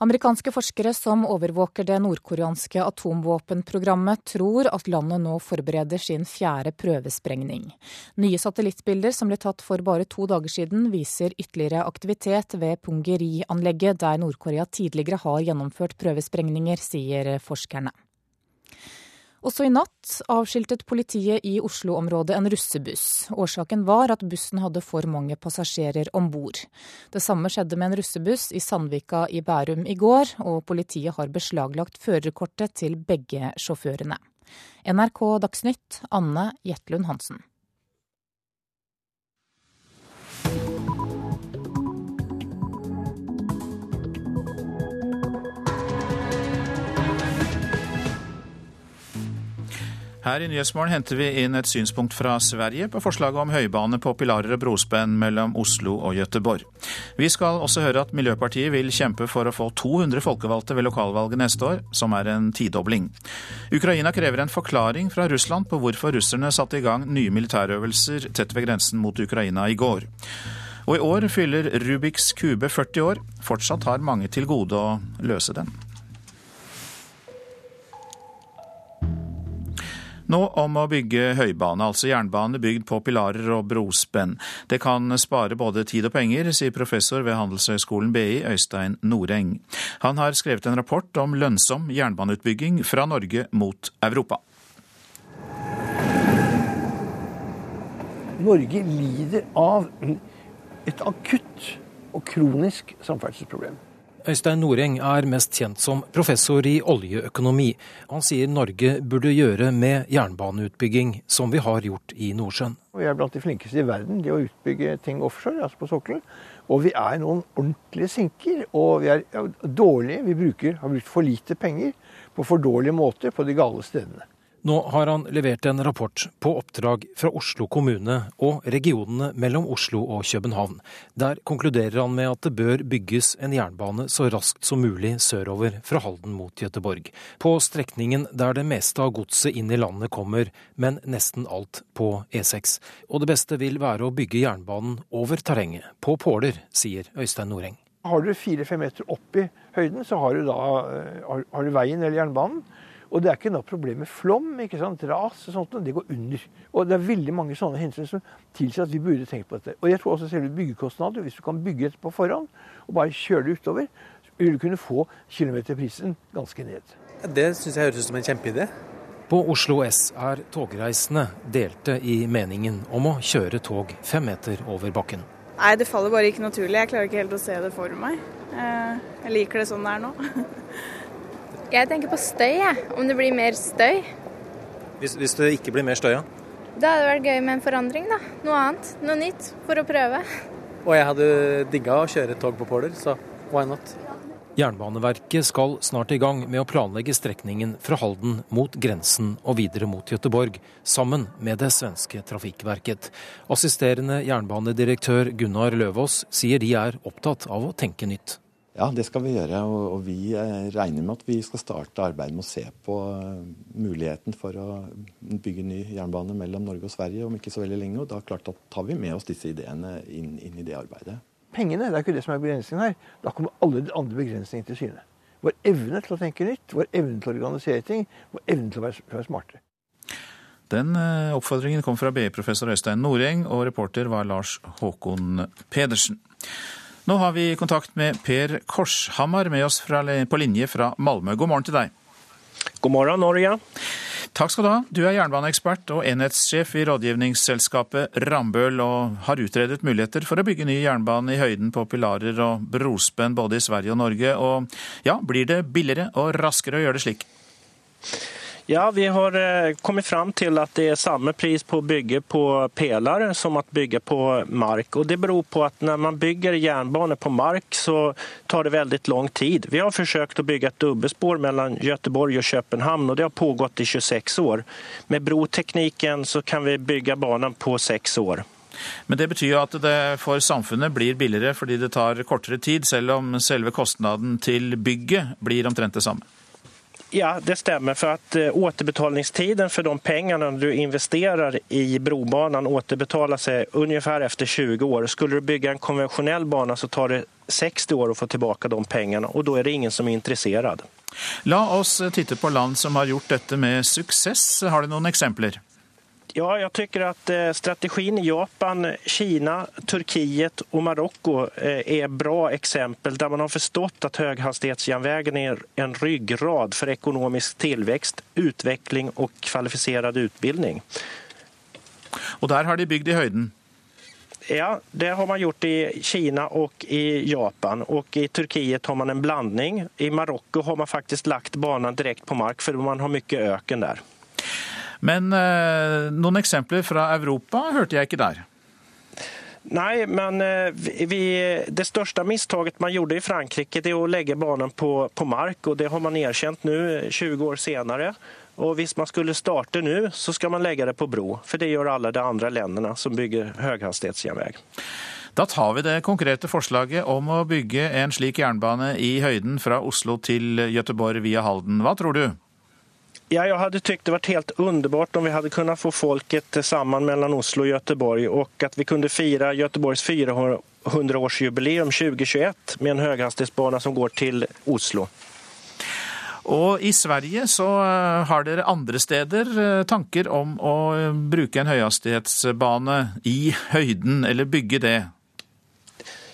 Amerikanske forskere som overvåker det nordkoreanske atomvåpenprogrammet, tror at landet nå forbereder sin fjerde prøvesprengning. Nye satellittbilder som ble tatt for bare to dager siden, viser ytterligere aktivitet ved Pungeri-anlegget, der Nord-Korea tidligere har gjennomført prøvesprengninger, sier forskerne. Også i natt avskiltet politiet i Oslo-området en russebuss. Årsaken var at bussen hadde for mange passasjerer om bord. Det samme skjedde med en russebuss i Sandvika i Bærum i går, og politiet har beslaglagt førerkortet til begge sjåførene. NRK Dagsnytt, Anne Jetlund Hansen. Her i Nyhetsmorgen henter vi inn et synspunkt fra Sverige på forslaget om høybane på pilarer og brospenn mellom Oslo og Gøteborg. Vi skal også høre at Miljøpartiet vil kjempe for å få 200 folkevalgte ved lokalvalget neste år, som er en tidobling. Ukraina krever en forklaring fra Russland på hvorfor russerne satte i gang nye militærøvelser tett ved grensen mot Ukraina i går. Og i år fyller Rubiks kube 40 år. Fortsatt har mange til gode å løse den. Nå om å bygge høybane, altså jernbane bygd på pilarer og brospenn. Det kan spare både tid og penger, sier professor ved Handelshøyskolen BI, Øystein Noreng. Han har skrevet en rapport om lønnsom jernbaneutbygging fra Norge mot Europa. Norge lider av et akutt og kronisk samferdselsproblem. Øystein Noreng er mest kjent som professor i oljeøkonomi. Han sier Norge burde gjøre med jernbaneutbygging som vi har gjort i Nordsjøen. Vi er blant de flinkeste i verden til å utbygge ting offshore, altså på sokkelen. Og vi er noen ordentlige sinker. Og vi er dårlige. Vi bruker, har brukt for lite penger på for dårlige måter på de gale stedene. Nå har han levert en rapport på oppdrag fra Oslo kommune og regionene mellom Oslo og København. Der konkluderer han med at det bør bygges en jernbane så raskt som mulig sørover fra Halden mot Gøteborg. På strekningen der det meste av godset inn i landet kommer, men nesten alt på E6. Og det beste vil være å bygge jernbanen over terrenget, på påler, sier Øystein Noreng. Har du fire-fem meter opp i høyden, så har du da eh, har du veien eller jernbanen. Og det er ikke noe problem med flom, ikke sant? ras og sånt, det går under. Og det er veldig mange sånne hensyn som tilsier at vi burde tenkt på dette. Og jeg tror også selve byggekostnader, hvis du kan bygge dette på forhånd og bare kjøre det utover, så vil du kunne få kilometerprisen ganske ned. Det syns jeg høres ut som en kjempeidé. På Oslo S er togreisende delte i meningen om å kjøre tog fem meter over bakken. Nei, det faller bare ikke naturlig. Jeg klarer ikke helt å se det for meg. Eh, jeg liker det sånn det er nå. Jeg tenker på støy, jeg. Om det blir mer støy. Hvis, hvis det ikke blir mer støy, ja? Da hadde det vært gøy med en forandring, da. Noe annet. Noe nytt. For å prøve. Og jeg hadde digga å kjøre tog på Påler, så why not? Jernbaneverket skal snart i gang med å planlegge strekningen fra Halden mot grensen og videre mot Gøteborg, sammen med det svenske Trafikkverket. Assisterende jernbanedirektør Gunnar Løvaas sier de er opptatt av å tenke nytt. Ja, det skal vi gjøre. Og vi eh, regner med at vi skal starte arbeidet med å se på eh, muligheten for å bygge ny jernbane mellom Norge og Sverige om ikke så veldig lenge. Og da klart da tar vi med oss disse ideene inn, inn i det arbeidet. Pengene, det er ikke det som er begrensningen her. Da kommer alle de andre begrensningene til syne. Vår evne til å tenke nytt, vår evne til å organisere ting, vår evne til å være, være smartere. Den eh, oppfordringen kom fra BI-professor Øystein Noreng, og reporter var Lars Håkon Pedersen. Nå har vi kontakt med Per Korshammer med oss fra, på linje fra Malmö. God morgen til deg. God morgen, Norge. Takk skal du ha. Du er jernbaneekspert og enhetssjef i rådgivningsselskapet Rambøll, og har utredet muligheter for å bygge ny jernbane i høyden på pilarer og brospenn både i Sverige og Norge. Og ja, blir det billigere og raskere å gjøre det slik? Ja, vi har kommet kommit fram til at det er samme pris på å bygge på peler som å bygge på mark. Og det beror på at når man bygger jernbane på mark så tar det veldig lang tid. Vi har forsøkt å bygge et dobbeltspor mellom Göteborg og København og det har pågått i 26 år. Med broteknikken så kan vi bygge banen på seks år. Men det betyr at det for samfunnet blir billigere fordi det tar kortere tid, selv om selve kostnaden til bygget blir omtrent det samme? Ja, det stemmer. For at uh, återbetalningstiden for de pengene du investerer i brobanen återbetaler seg ungefär etter 20 år. Skulle du bygge en konvensjonell bane, så tar det 60 år å få tilbake de pengene. Og da er det ingen som er interessert. La oss titte på land som har gjort dette med suksess. Har du noen eksempler? Ja, jag tycker att eh, strategin i Japan, Kina, Turkiet och Marocko er är bra exempel där man har förstått att höghastighetsjärnvägen är en ryggrad för ekonomisk tillväxt, utveckling och kvalificerad utbildning. Och där har de byggt i höjden? Ja, det har man gjort i Kina och i Japan. Och I Turkiet har man en blandning. I Marocko har man faktisk lagt banan direkt på mark for man har mye øken der. Men eh, noen eksempler fra Europa hørte jeg ikke der. Nei, men eh, vi, det største mistaket man gjorde i Frankrike, det er å legge banen på, på mark. og Det har man erkjent nå, 20 år senere. Og Hvis man skulle starte nå, så skal man legge det på bro. For det gjør alle de andre landene som bygger høyhastighetsjernvei. Da tar vi det konkrete forslaget om å bygge en slik jernbane i høyden fra Oslo til Gøteborg via Halden. Hva tror du? Ja, jeg hadde tykt det vært helt underbart om vi hadde kunnet få folket sammen mellom Oslo og Göteborg, og at vi kunne fira Göteborgs 400-årsjubileum 2021 med en høyhastighetsbane som går til Oslo. Og i Sverige så eh, har dere andre steder eh, tanker om å bruke en høyhastighetsbane i høyden, eller bygge det?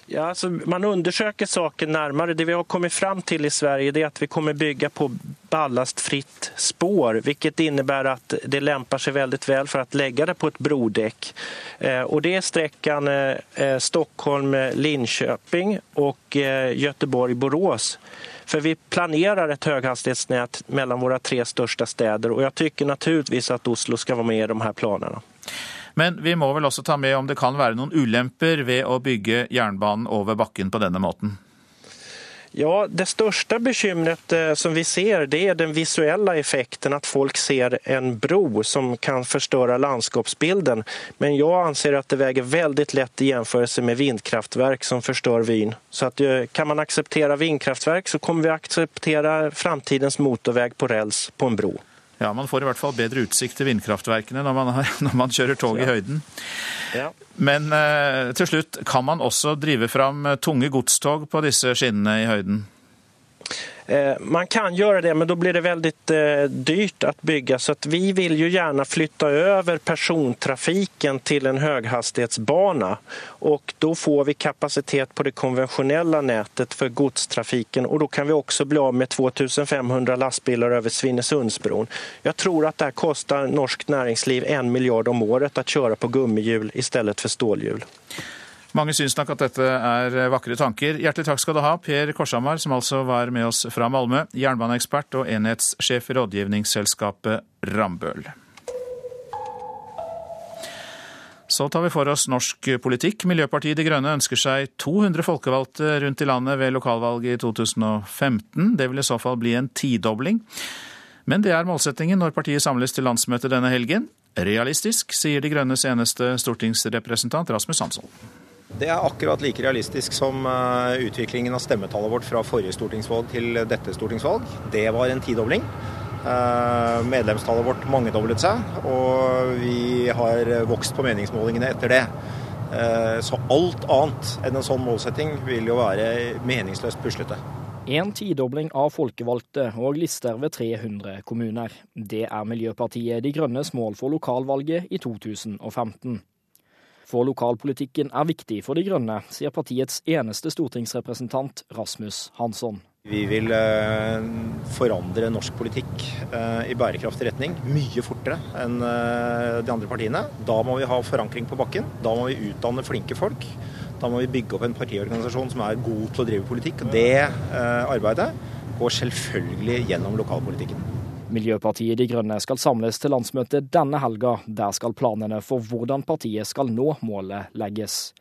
Ja, alltså man undersøker saken nærmere. Det vi har kommet fram til i Sverige det er at vi kommer bygge på ballastfritt spår, hvilket innebærer at det lemper seg veldig vel for å legge det på et brodekk. Eh, det er strekkan eh, Stockholm-Linköping og eh, Göteborg-Borås. For vi planerer et høyhastighetsnett mellom våre tre største steder, og jeg syns naturligvis at Oslo skal være med i de her planene. Men vi må vel også ta med om det kan være noen ulemper ved å bygge jernbanen over bakken på denne måten? Ja, Det største bekymret eh, som vi ser, det er den visuelle effekten. At folk ser en bro som kan forstørre landskapsbilden. Men jeg anser at det veier veldig lett i sammenligning med vindkraftverk som forstør vyn. Så at, eh, kan man akseptere vindkraftverk, så kommer vi akseptere framtidens motorvei på rels på en bro. Ja, Man får i hvert fall bedre utsikt til vindkraftverkene når man, når man kjører tog i høyden. Ja. Men eh, til slutt, kan man også drive fram tunge godstog på disse skinnene i høyden? Eh, man kan gjøre det, men da blir det veldig eh, dyrt å bygge. Så vi vil jo gjerne flytte over persontrafikken til en høyhastighetsbane. Og da får vi kapasitet på det konvensjonelle nettet for godstrafikken. Og da kan vi også bli av med 2500 lastbiler over Svinesundsbroen. Jeg tror at det koster norsk næringsliv 1 milliard om året å kjøre på gummihjul i stedet for stålhjul. Mange syns nok at dette er vakre tanker. Hjertelig takk skal du ha, Per Korshamar, som altså var med oss fra Malmö, jernbaneekspert og enhetssjef i rådgivningsselskapet Rambøll. Så tar vi for oss norsk politikk. Miljøpartiet De Grønne ønsker seg 200 folkevalgte rundt i landet ved lokalvalget i 2015. Det vil i så fall bli en tidobling. Men det er målsettingen når partiet samles til landsmøte denne helgen. Realistisk, sier De Grønnes eneste stortingsrepresentant Rasmus Hansson. Det er akkurat like realistisk som eh, utviklingen av stemmetallet vårt fra forrige stortingsvalg til dette stortingsvalg. Det var en tidobling. Eh, medlemstallet vårt mangedoblet seg, og vi har vokst på meningsmålingene etter det. Eh, så alt annet enn en sånn målsetting vil jo være meningsløst puslete. En tidobling av folkevalgte og lister ved 300 kommuner. Det er Miljøpartiet De Grønnes mål for lokalvalget i 2015. For lokalpolitikken er viktig for De Grønne, sier partiets eneste stortingsrepresentant Rasmus Hansson. Vi vil eh, forandre norsk politikk eh, i bærekraftig retning mye fortere enn eh, de andre partiene. Da må vi ha forankring på bakken. Da må vi utdanne flinke folk. Da må vi bygge opp en partiorganisasjon som er god til å drive politikk. Det arbeidet går selvfølgelig gjennom lokalpolitikken. Miljøpartiet De Grønne skal samles til landsmøte denne helga. Der skal planene for hvordan partiet skal nå målet legges.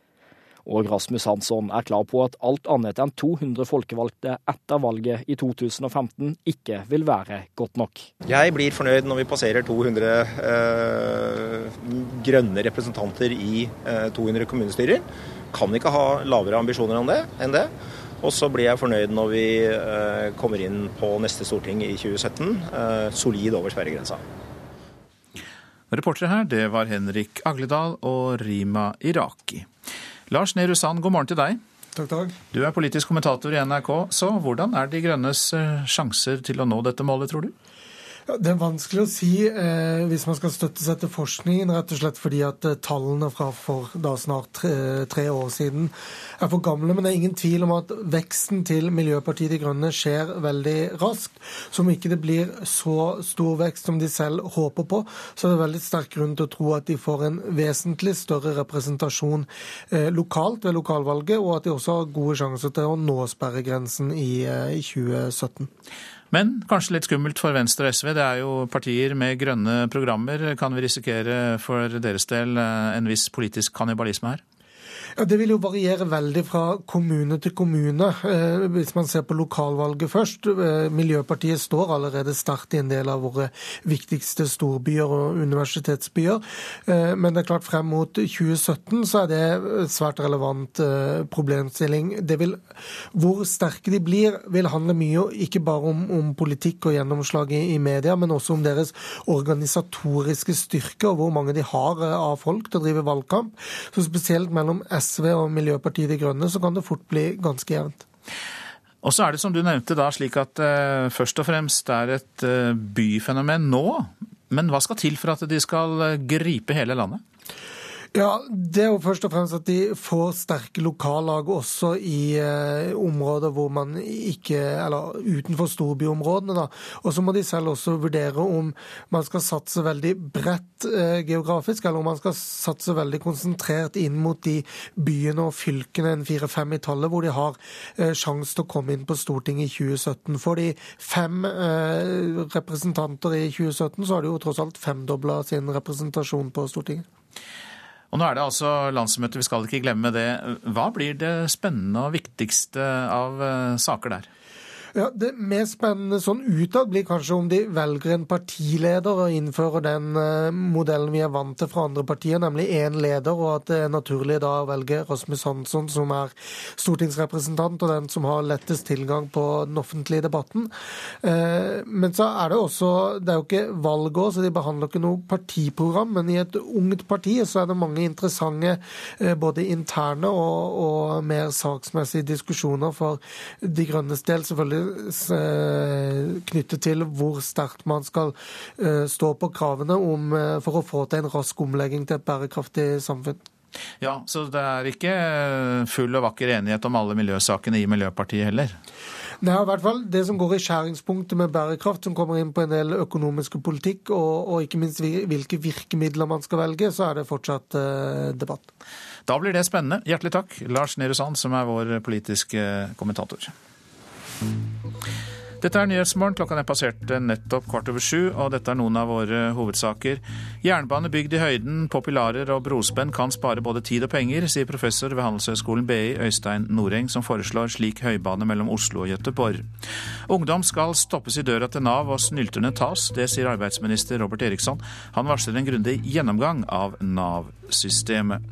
Og Rasmus Hansson er klar på at alt annet enn 200 folkevalgte etter valget i 2015 ikke vil være godt nok. Jeg blir fornøyd når vi passerer 200 eh, grønne representanter i eh, 200 kommunestyrer. Kan ikke ha lavere ambisjoner enn det. Og så blir jeg fornøyd når vi eh, kommer inn på neste storting i 2017, eh, solid over sperregrensa. Reportere her, det var Henrik Agledal og Rima Iraki. Lars Nehru Sand, god morgen til deg. Takk, takk. Du er politisk kommentator i NRK, så hvordan er De Grønnes eh, sjanser til å nå dette målet, tror du? Det er vanskelig å si eh, hvis man skal støtte seg til forskningen, rett og slett fordi at eh, tallene fra for da snart tre, tre, år siden er for gamle. Men det er ingen tvil om at veksten til Miljøpartiet De Grønne skjer veldig raskt. Så om ikke det blir så stor vekst som de selv håper på, så er det veldig sterk grunn til å tro at de får en vesentlig større representasjon eh, lokalt ved lokalvalget, og at de også har gode sjanser til å nå sperregrensen i, eh, i 2017. Men kanskje litt skummelt for Venstre og SV. Det er jo partier med grønne programmer. Kan vi risikere for deres del eh, en viss politisk kannibalisme her? Ja, Det vil jo variere veldig fra kommune til kommune. Eh, hvis man ser på lokalvalget først. Eh, Miljøpartiet står allerede sterkt i en del av våre viktigste storbyer og universitetsbyer. Eh, men det er klart frem mot 2017 så er det svært relevant problemstilling. Vil, hvor sterke de blir, vil handle mye ikke bare om, om politikk og gjennomslag i, i, media, men også om deres organisatoriske styrke og hvor mange de har av folk til å drive valgkamp. Så spesielt mellom SV SV og Miljøpartiet De Grønne, så kan det fort bli ganske jevnt. Og så er det som du nevnte da slik at eh, først og fremst er et uh, byfenomen nå. Men hva skal til for at de skal uh, gripe hele landet? Ja, Det er jo først og fremst at de får sterke lokallag også i eh, områder hvor man ikke Eller utenfor storbyområdene, da. Og så må de selv også vurdere om man skal satse veldig bredt eh, geografisk, eller om man skal satse veldig konsentrert inn mot de byene og fylkene en fire-fem i tallet, hvor de har eh, sjanse til å komme inn på Stortinget i 2017. For de fem eh, representanter i 2017, så har de jo tross alt femdobla sin representasjon på Stortinget. Og nå er det altså landsmøte, vi skal ikke glemme det. Hva blir det spennende og viktigste av eh, saker der? Ja, Det mest spennende sånn utad blir kanskje om de velger en partileder og innfører den uh, modellen vi er vant til fra andre partier, nemlig én leder, og at det er naturlig da å velge Rasmus Hansson, som er stortingsrepresentant og den som har lettest tilgang på den offentlige debatten. Uh, men så er det også Det er jo ikke valgår, så de behandler ikke noe partiprogram, men i et ungt parti så er det mange interessante uh, både interne og, og mer saksmessige diskusjoner for De Grønnes del. selvfølgelig Eh, knyttet til hvor sterkt man skal eh, stå på kravene om, eh, for å få til en rask omlegging til et bærekraftig samfunn. Ja, Så det er ikke full og vakker enighet om alle miljøsakene i Miljøpartiet heller? Er i hvert fall det som går i skjæringspunktet med bærekraft, som kommer inn på en del økonomiske politikk, og, og ikke minst hvilke virkemidler man skal velge, så er det fortsatt eh, debatt. Da blir det spennende. Hjertelig takk, Lars Nehru Sand, som er vår politiske kommentator. Dette er Nyhetsmorgen. Klokka er passert nettopp kvart over sju, og dette er noen av våre hovedsaker. Jernbane bygd i høyden på pilarer og brospenn kan spare både tid og penger, sier professor ved Handelshøyskolen BI Øystein Noreng, som foreslår slik høybane mellom Oslo og Gøteborg. Ungdom skal stoppes i døra til Nav og snylterne tas, det sier arbeidsminister Robert Eriksson. Han varsler en grundig gjennomgang av Nav-systemet.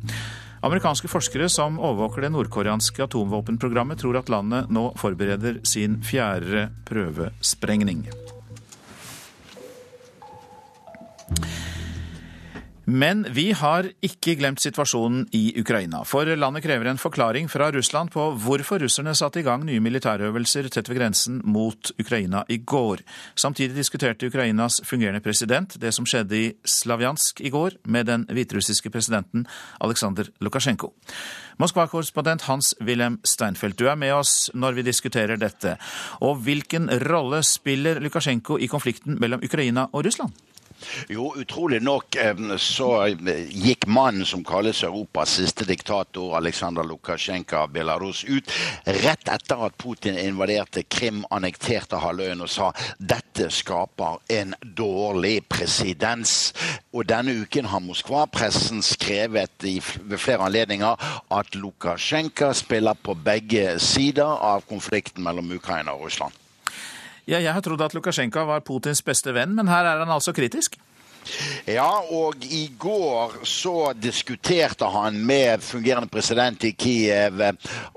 Amerikanske forskere som overvåker det nordkoreanske atomvåpenprogrammet, tror at landet nå forbereder sin fjerde prøvesprengning. Men vi har ikke glemt situasjonen i Ukraina. For landet krever en forklaring fra Russland på hvorfor russerne satte i gang nye militærøvelser tett ved grensen mot Ukraina i går. Samtidig diskuterte Ukrainas fungerende president det som skjedde i Slavjansk i går, med den hviterussiske presidenten Aleksandr Lukasjenko. Moskva-korrespondent Hans-Wilhelm Steinfeld, du er med oss når vi diskuterer dette. Og hvilken rolle spiller Lukasjenko i konflikten mellom Ukraina og Russland? Jo, utrolig nok så gikk mannen som kalles Europas siste diktator, Aleksandr Lukasjenko av Belarus, ut rett etter at Putin invaderte Krim, annekterte halvøyen og sa dette skaper en dårlig presedens. Og denne uken har Moskva-pressen skrevet i, ved flere anledninger at Lukasjenko spiller på begge sider av konflikten mellom Ukraina og Russland. Ja, jeg har trodd at Lukasjenko var Putins beste venn, men her er han altså kritisk? Ja, og i går så diskuterte han med fungerende president i Kiev,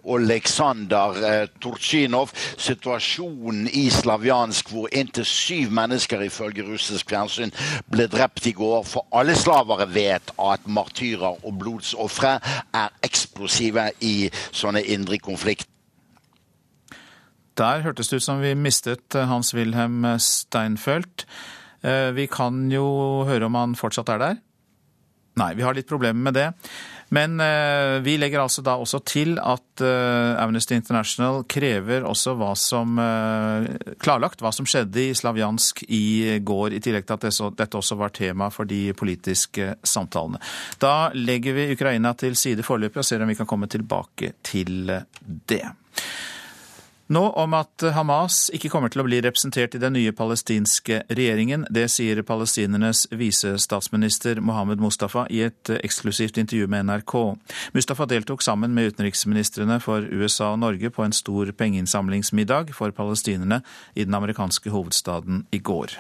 Oleksandr eh, Turchinov, situasjonen i Slavjansk, hvor inntil syv mennesker ifølge russisk fjernsyn ble drept i går. For alle slavere vet at martyrer og blodsofre er eksplosive i sånne indre konflikter. Der hørtes det ut som vi mistet eh, Hans-Wilhelm Steinfeld. Eh, vi kan jo høre om han fortsatt er der. Nei, vi har litt problemer med det. Men eh, vi legger altså da også til at Amnesty International krever også hva som klarlagt hva som skjedde i Slavjansk i går, i tillegg til at dette også var tema for de politiske samtalene. Da legger vi Ukraina til side foreløpig og ser om vi kan komme tilbake til det. Nå om at Hamas ikke kommer til å bli representert i den nye palestinske regjeringen. Det sier palestinernes visestatsminister Mohammed Mustafa i et eksklusivt intervju med NRK. Mustafa deltok sammen med utenriksministrene for USA og Norge på en stor pengeinnsamlingsmiddag for palestinerne i den amerikanske hovedstaden i går.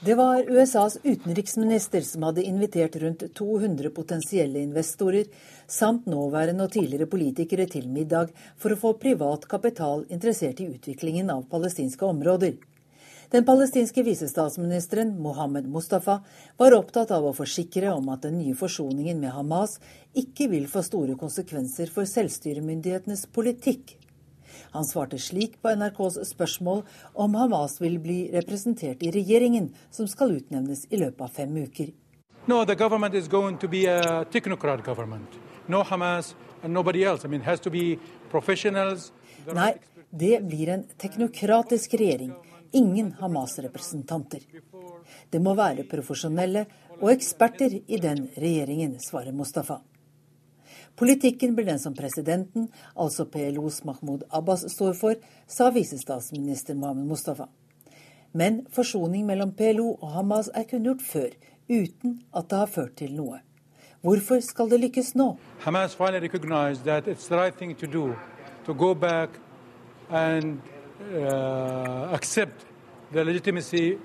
Det var USAs utenriksminister som hadde invitert rundt 200 potensielle investorer, samt nåværende og tidligere politikere til middag for å få privat kapital interessert i utviklingen av palestinske områder. Den palestinske visestatsministeren Mohammed Mustafa var opptatt av å forsikre om at den nye forsoningen med Hamas ikke vil få store konsekvenser for selvstyremyndighetenes politikk han svarte slik på NRKs spørsmål om Hamas vil bli representert i regjeringen, som skal utnevnes i løpet av fem uker. No, the government is going to be a technocrat. No Hamas and nobody else. I mean, has to be professionals. Nei, det blir en teknokratisk regjering. Ingen Hamas-representanter. Det må være profesjonelle og eksperter i den regjeringen, svarer Mustafa. Politikken blir den som presidenten, altså PLOs Mahmoud Abbas, står for, sa visestatsminister Mohammed Mustafa. Men forsoning mellom PLO og Hamas er kunngjort før, uten at det har ført til noe. Hvorfor skal det lykkes nå? Hamas that it's the right thing to do to go back and uh, accept the legitimacy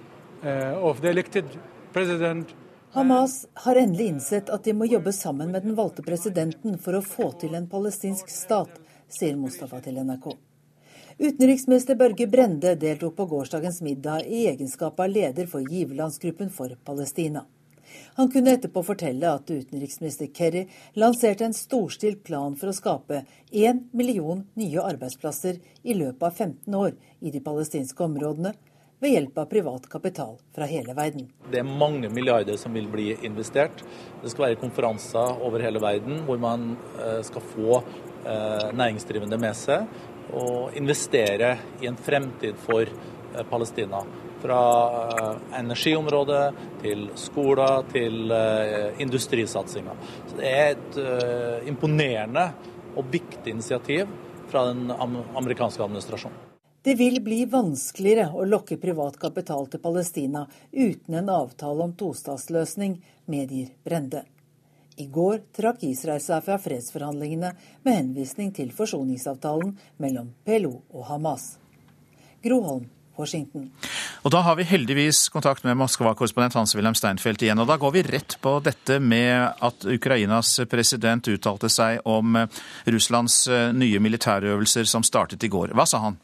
uh, of the elected president. Hamas har endelig innsett at de må jobbe sammen med den valgte presidenten for å få til en palestinsk stat, sier Mustafa til NRK. Utenriksminister Børge Brende deltok på gårsdagens middag i egenskap av leder for giverlandsgruppen for Palestina. Han kunne etterpå fortelle at utenriksminister Kerry lanserte en storstilt plan for å skape én million nye arbeidsplasser i løpet av 15 år i de palestinske områdene, ved hjelp av privat kapital fra hele verden. Det er mange milliarder som vil bli investert. Det skal være konferanser over hele verden hvor man eh, skal få eh, næringsdrivende med seg og investere i en fremtid for eh, Palestina. Fra energiområdet til skoler til industrisatsinger. Så det er et imponerende og viktig initiativ fra den amerikanske administrasjonen. Det vil bli vanskeligere å lokke privat kapital til Palestina uten en avtale om tostatsløsning, medgir Brende. I går trakk Israel seg fra fredsforhandlingene med henvisning til forsoningsavtalen mellom PLO og Hamas. Groholm, Washington. Og Da har vi heldigvis kontakt med Moskva-korrespondent Hans-Wilhelm Steinfeld igjen. og Da går vi rett på dette med at Ukrainas president uttalte seg om Russlands nye militærøvelser som startet i går. Hva sa han?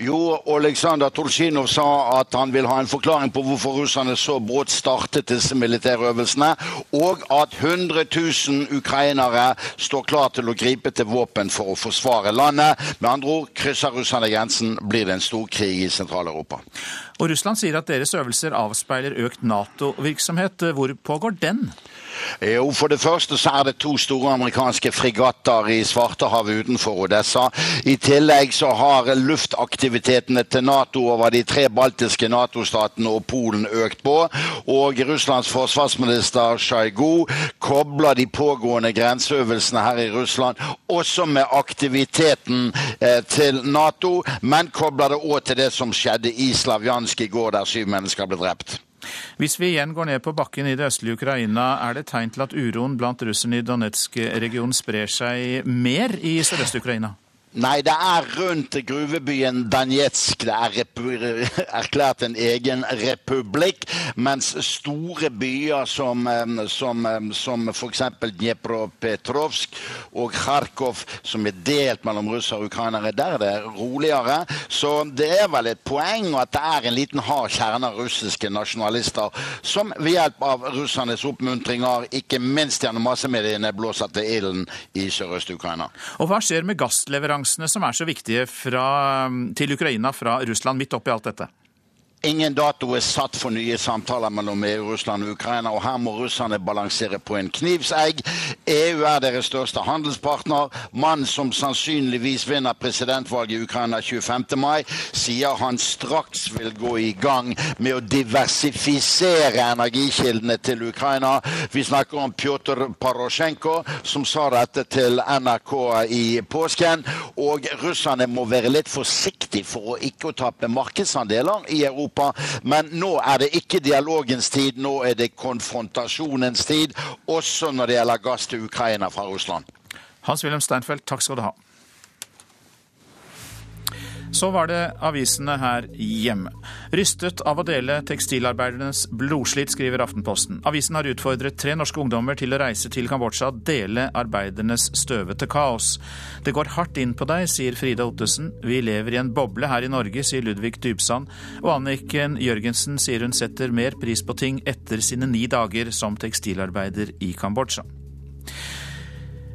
Jo, Oleksandr Torsjinov sa at han vil ha en forklaring på hvorfor russerne så brått startet disse militærøvelsene, og at 100 000 ukrainere står klar til å gripe til våpen for å forsvare landet. Med andre ord, krysser russerne grensen, blir det en stor krig i Sentral-Europa. Og Russland sier at deres øvelser avspeiler økt Nato-virksomhet. Hvor pågår den? Jo, For det første så er det to store amerikanske fregatter i Svartehavet utenfor Odessa. I tillegg så har luftaktivitetene til Nato over de tre baltiske Nato-statene og Polen økt på. Og Russlands forsvarsminister Sjajgu kobler de pågående grenseøvelsene her i Russland også med aktiviteten eh, til Nato, men kobler det òg til det som skjedde i Slavjansk i går, der syv mennesker ble drept. Hvis vi igjen går ned på bakken i det østlige Ukraina, er det tegn til at uroen blant russerne i Donetsk-regionen sprer seg mer i sørøst-Ukraina? Nei, det er rundt gruvebyen Danetsk det er erklært en egen republikk, mens store byer som, som, som f.eks. Dnepropetrovsk og Kharkov, som er delt mellom russere og ukrainere, der er det roligere. Så det er vel et poeng at det er en liten hard kjerne av russiske nasjonalister som ved hjelp av russernes oppmuntringer, ikke minst gjennom massemediene, blåser til ilden i sørøst-Ukraina. Og hva skjer med gassleveransene? Leveransene som er så viktige fra, til Ukraina fra Russland midt oppi alt dette? Ingen dato er satt for nye samtaler mellom EU, Russland og Ukraina, og her må russerne balansere på en knivsegg. EU er deres største handelspartner. Mannen som sannsynligvis vinner presidentvalget i Ukraina 25. mai, sier han straks vil gå i gang med å diversifisere energikildene til Ukraina. Vi snakker om Pjotr Parosjenko, som sa dette til NRK i påsken. Og russerne må være litt forsiktige for å ikke å tape markedsandeler i Europa Europa. Men nå er det ikke dialogens tid, nå er det konfrontasjonens tid. Også når det gjelder gass til Ukraina fra Russland. Hans-Wilhelm Steinfeld, takk skal du ha. Så var det avisene her hjemme. Rystet av å dele tekstilarbeidernes blodslit, skriver Aftenposten. Avisen har utfordret tre norske ungdommer til å reise til Kambodsja dele arbeidernes støvete kaos. Det går hardt inn på deg, sier Frida Ottesen. Vi lever i en boble her i Norge, sier Ludvig Dybsand. Og Anniken Jørgensen sier hun setter mer pris på ting etter sine ni dager som tekstilarbeider i Kambodsja.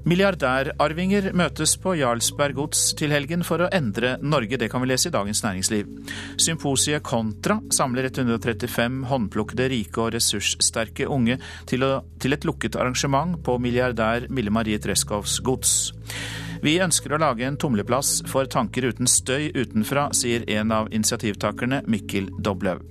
Milliardærarvinger møtes på Jarlsberg gods til helgen for å endre Norge. Det kan vi lese i Dagens Næringsliv. Symposiet Kontra samler 135 håndplukkede, rike og ressurssterke unge til, å, til et lukket arrangement på milliardær Mille Marie Treschows gods. Vi ønsker å lage en tumleplass for tanker uten støy utenfra, sier en av initiativtakerne, Mikkel Doblaug.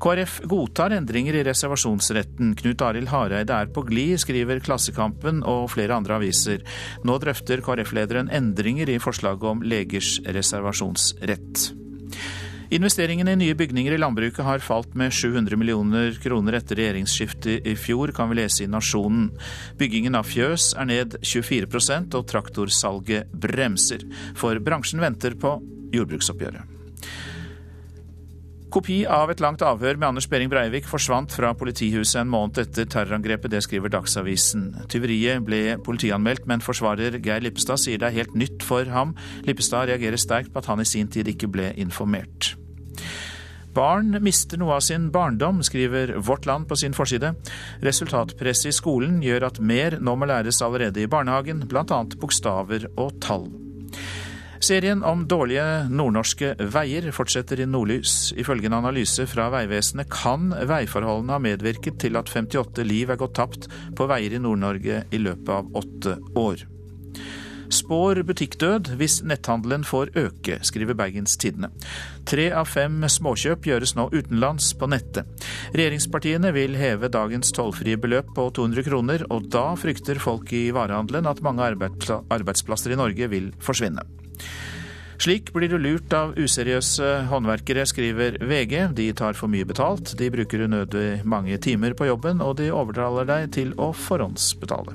KrF godtar endringer i reservasjonsretten. Knut Arild Hareide er på glid, skriver Klassekampen og flere andre aviser. Nå drøfter KrF-lederen endringer i forslaget om legers reservasjonsrett. Investeringene i nye bygninger i landbruket har falt med 700 millioner kroner etter regjeringsskiftet i fjor, kan vi lese i Nasjonen. Byggingen av fjøs er ned 24% og traktorsalget bremser. For bransjen venter på jordbruksoppgjøret. Kopi av et langt avhør med Anders Behring Breivik forsvant fra politihuset en måned etter terrorangrepet, det skriver Dagsavisen. Tyveriet ble politianmeldt, men forsvarer Geir Lippestad sier det er helt nytt for ham. Lippestad reagerer sterkt på at han i sin tid ikke ble informert. Barn mister noe av sin barndom, skriver Vårt Land på sin forside. Resultatpresset i skolen gjør at mer nå må læres allerede i barnehagen, bl.a. bokstaver og tall. Serien om dårlige nordnorske veier fortsetter i nordlys. Ifølge en analyse fra Vegvesenet kan veiforholdene ha medvirket til at 58 liv er gått tapt på veier i Nord-Norge i løpet av åtte år. Spår butikkdød hvis netthandelen får øke, skriver Bergens Tidende. Tre av fem småkjøp gjøres nå utenlands på nettet. Regjeringspartiene vil heve dagens tollfrie beløp på 200 kroner, og da frykter folk i varehandelen at mange arbeidsplasser i Norge vil forsvinne. Slik blir du lurt av useriøse håndverkere, skriver VG. De tar for mye betalt, de bruker unødig mange timer på jobben, og de overtaler deg til å forhåndsbetale.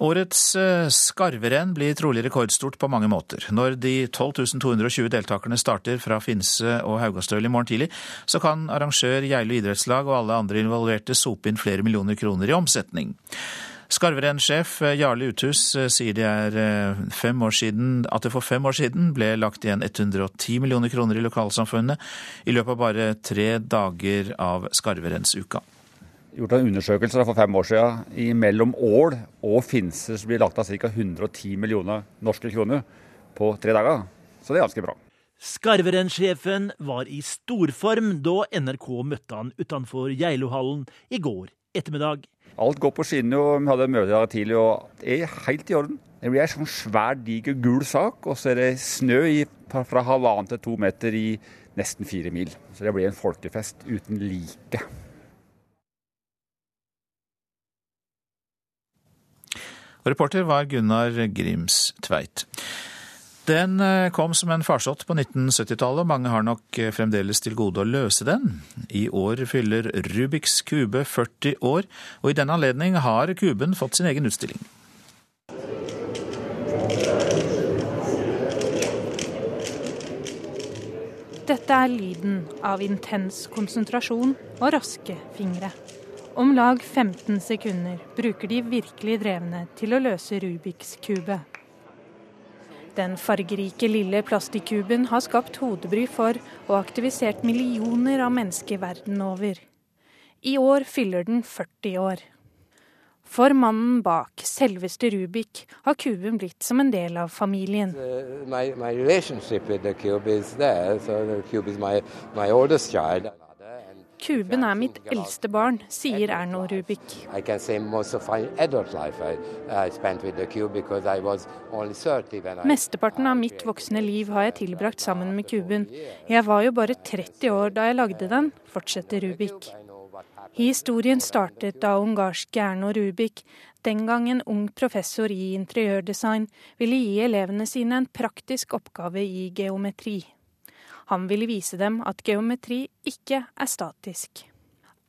Årets eh, skarverenn blir trolig rekordstort på mange måter. Når de 12.220 deltakerne starter fra Finse og Haugastøl i morgen tidlig, så kan arrangør Geilo idrettslag og alle andre involverte sope inn flere millioner kroner i omsetning. Skarverennsjef eh, Jarle Uthus eh, sier det er eh, fem år siden, at det for fem år siden ble lagt igjen 110 millioner kroner i lokalsamfunnet i løpet av bare tre dager av skarverensuka Gjort en undersøkelse for fem år siden. I mellom Ål og Finse blir lagt av ca. 110 millioner norske kroner på tre dager. Så det er ganske bra. Skarverensjefen var i storform da NRK møtte han utenfor Geilohallen i går ettermiddag. Alt går på skinner, og vi hadde møte der tidlig, og det er helt i orden. Det blir en sånn svær, diger gul sak, og så er det snø i, fra halvannen til to meter i nesten fire mil. Så det blir en folkefest uten like. Reporter var Gunnar Grimstveit. Den eh, kom som en farsott på 1970-tallet, og mange har nok eh, fremdeles til gode å løse den. I år fyller Rubiks kube 40 år, og i den anledning har kuben fått sin egen utstilling. Dette er lyden av intens konsentrasjon og raske fingre. Om lag 15 sekunder bruker de virkelig drevne til å løse Rubiks kube. Den fargerike lille plastikkuben har skapt hodebry for og aktivisert millioner av mennesker verden over. I år fyller den 40 år. For mannen bak, selveste Rubik, har kuben blitt som en del av familien. Uh, my, my Kuben er mitt eldste barn, sier Erno Rubik. Mesteparten av mitt voksne liv har jeg tilbrakt sammen med kuben. Jeg var jo bare 30 år da jeg lagde den, fortsetter Rubik. Historien startet da ungarske Erno Rubik, den gang en ung professor i interiørdesign, ville gi elevene sine en praktisk oppgave i geometri. Han ville vise dem at geometri ikke er statisk.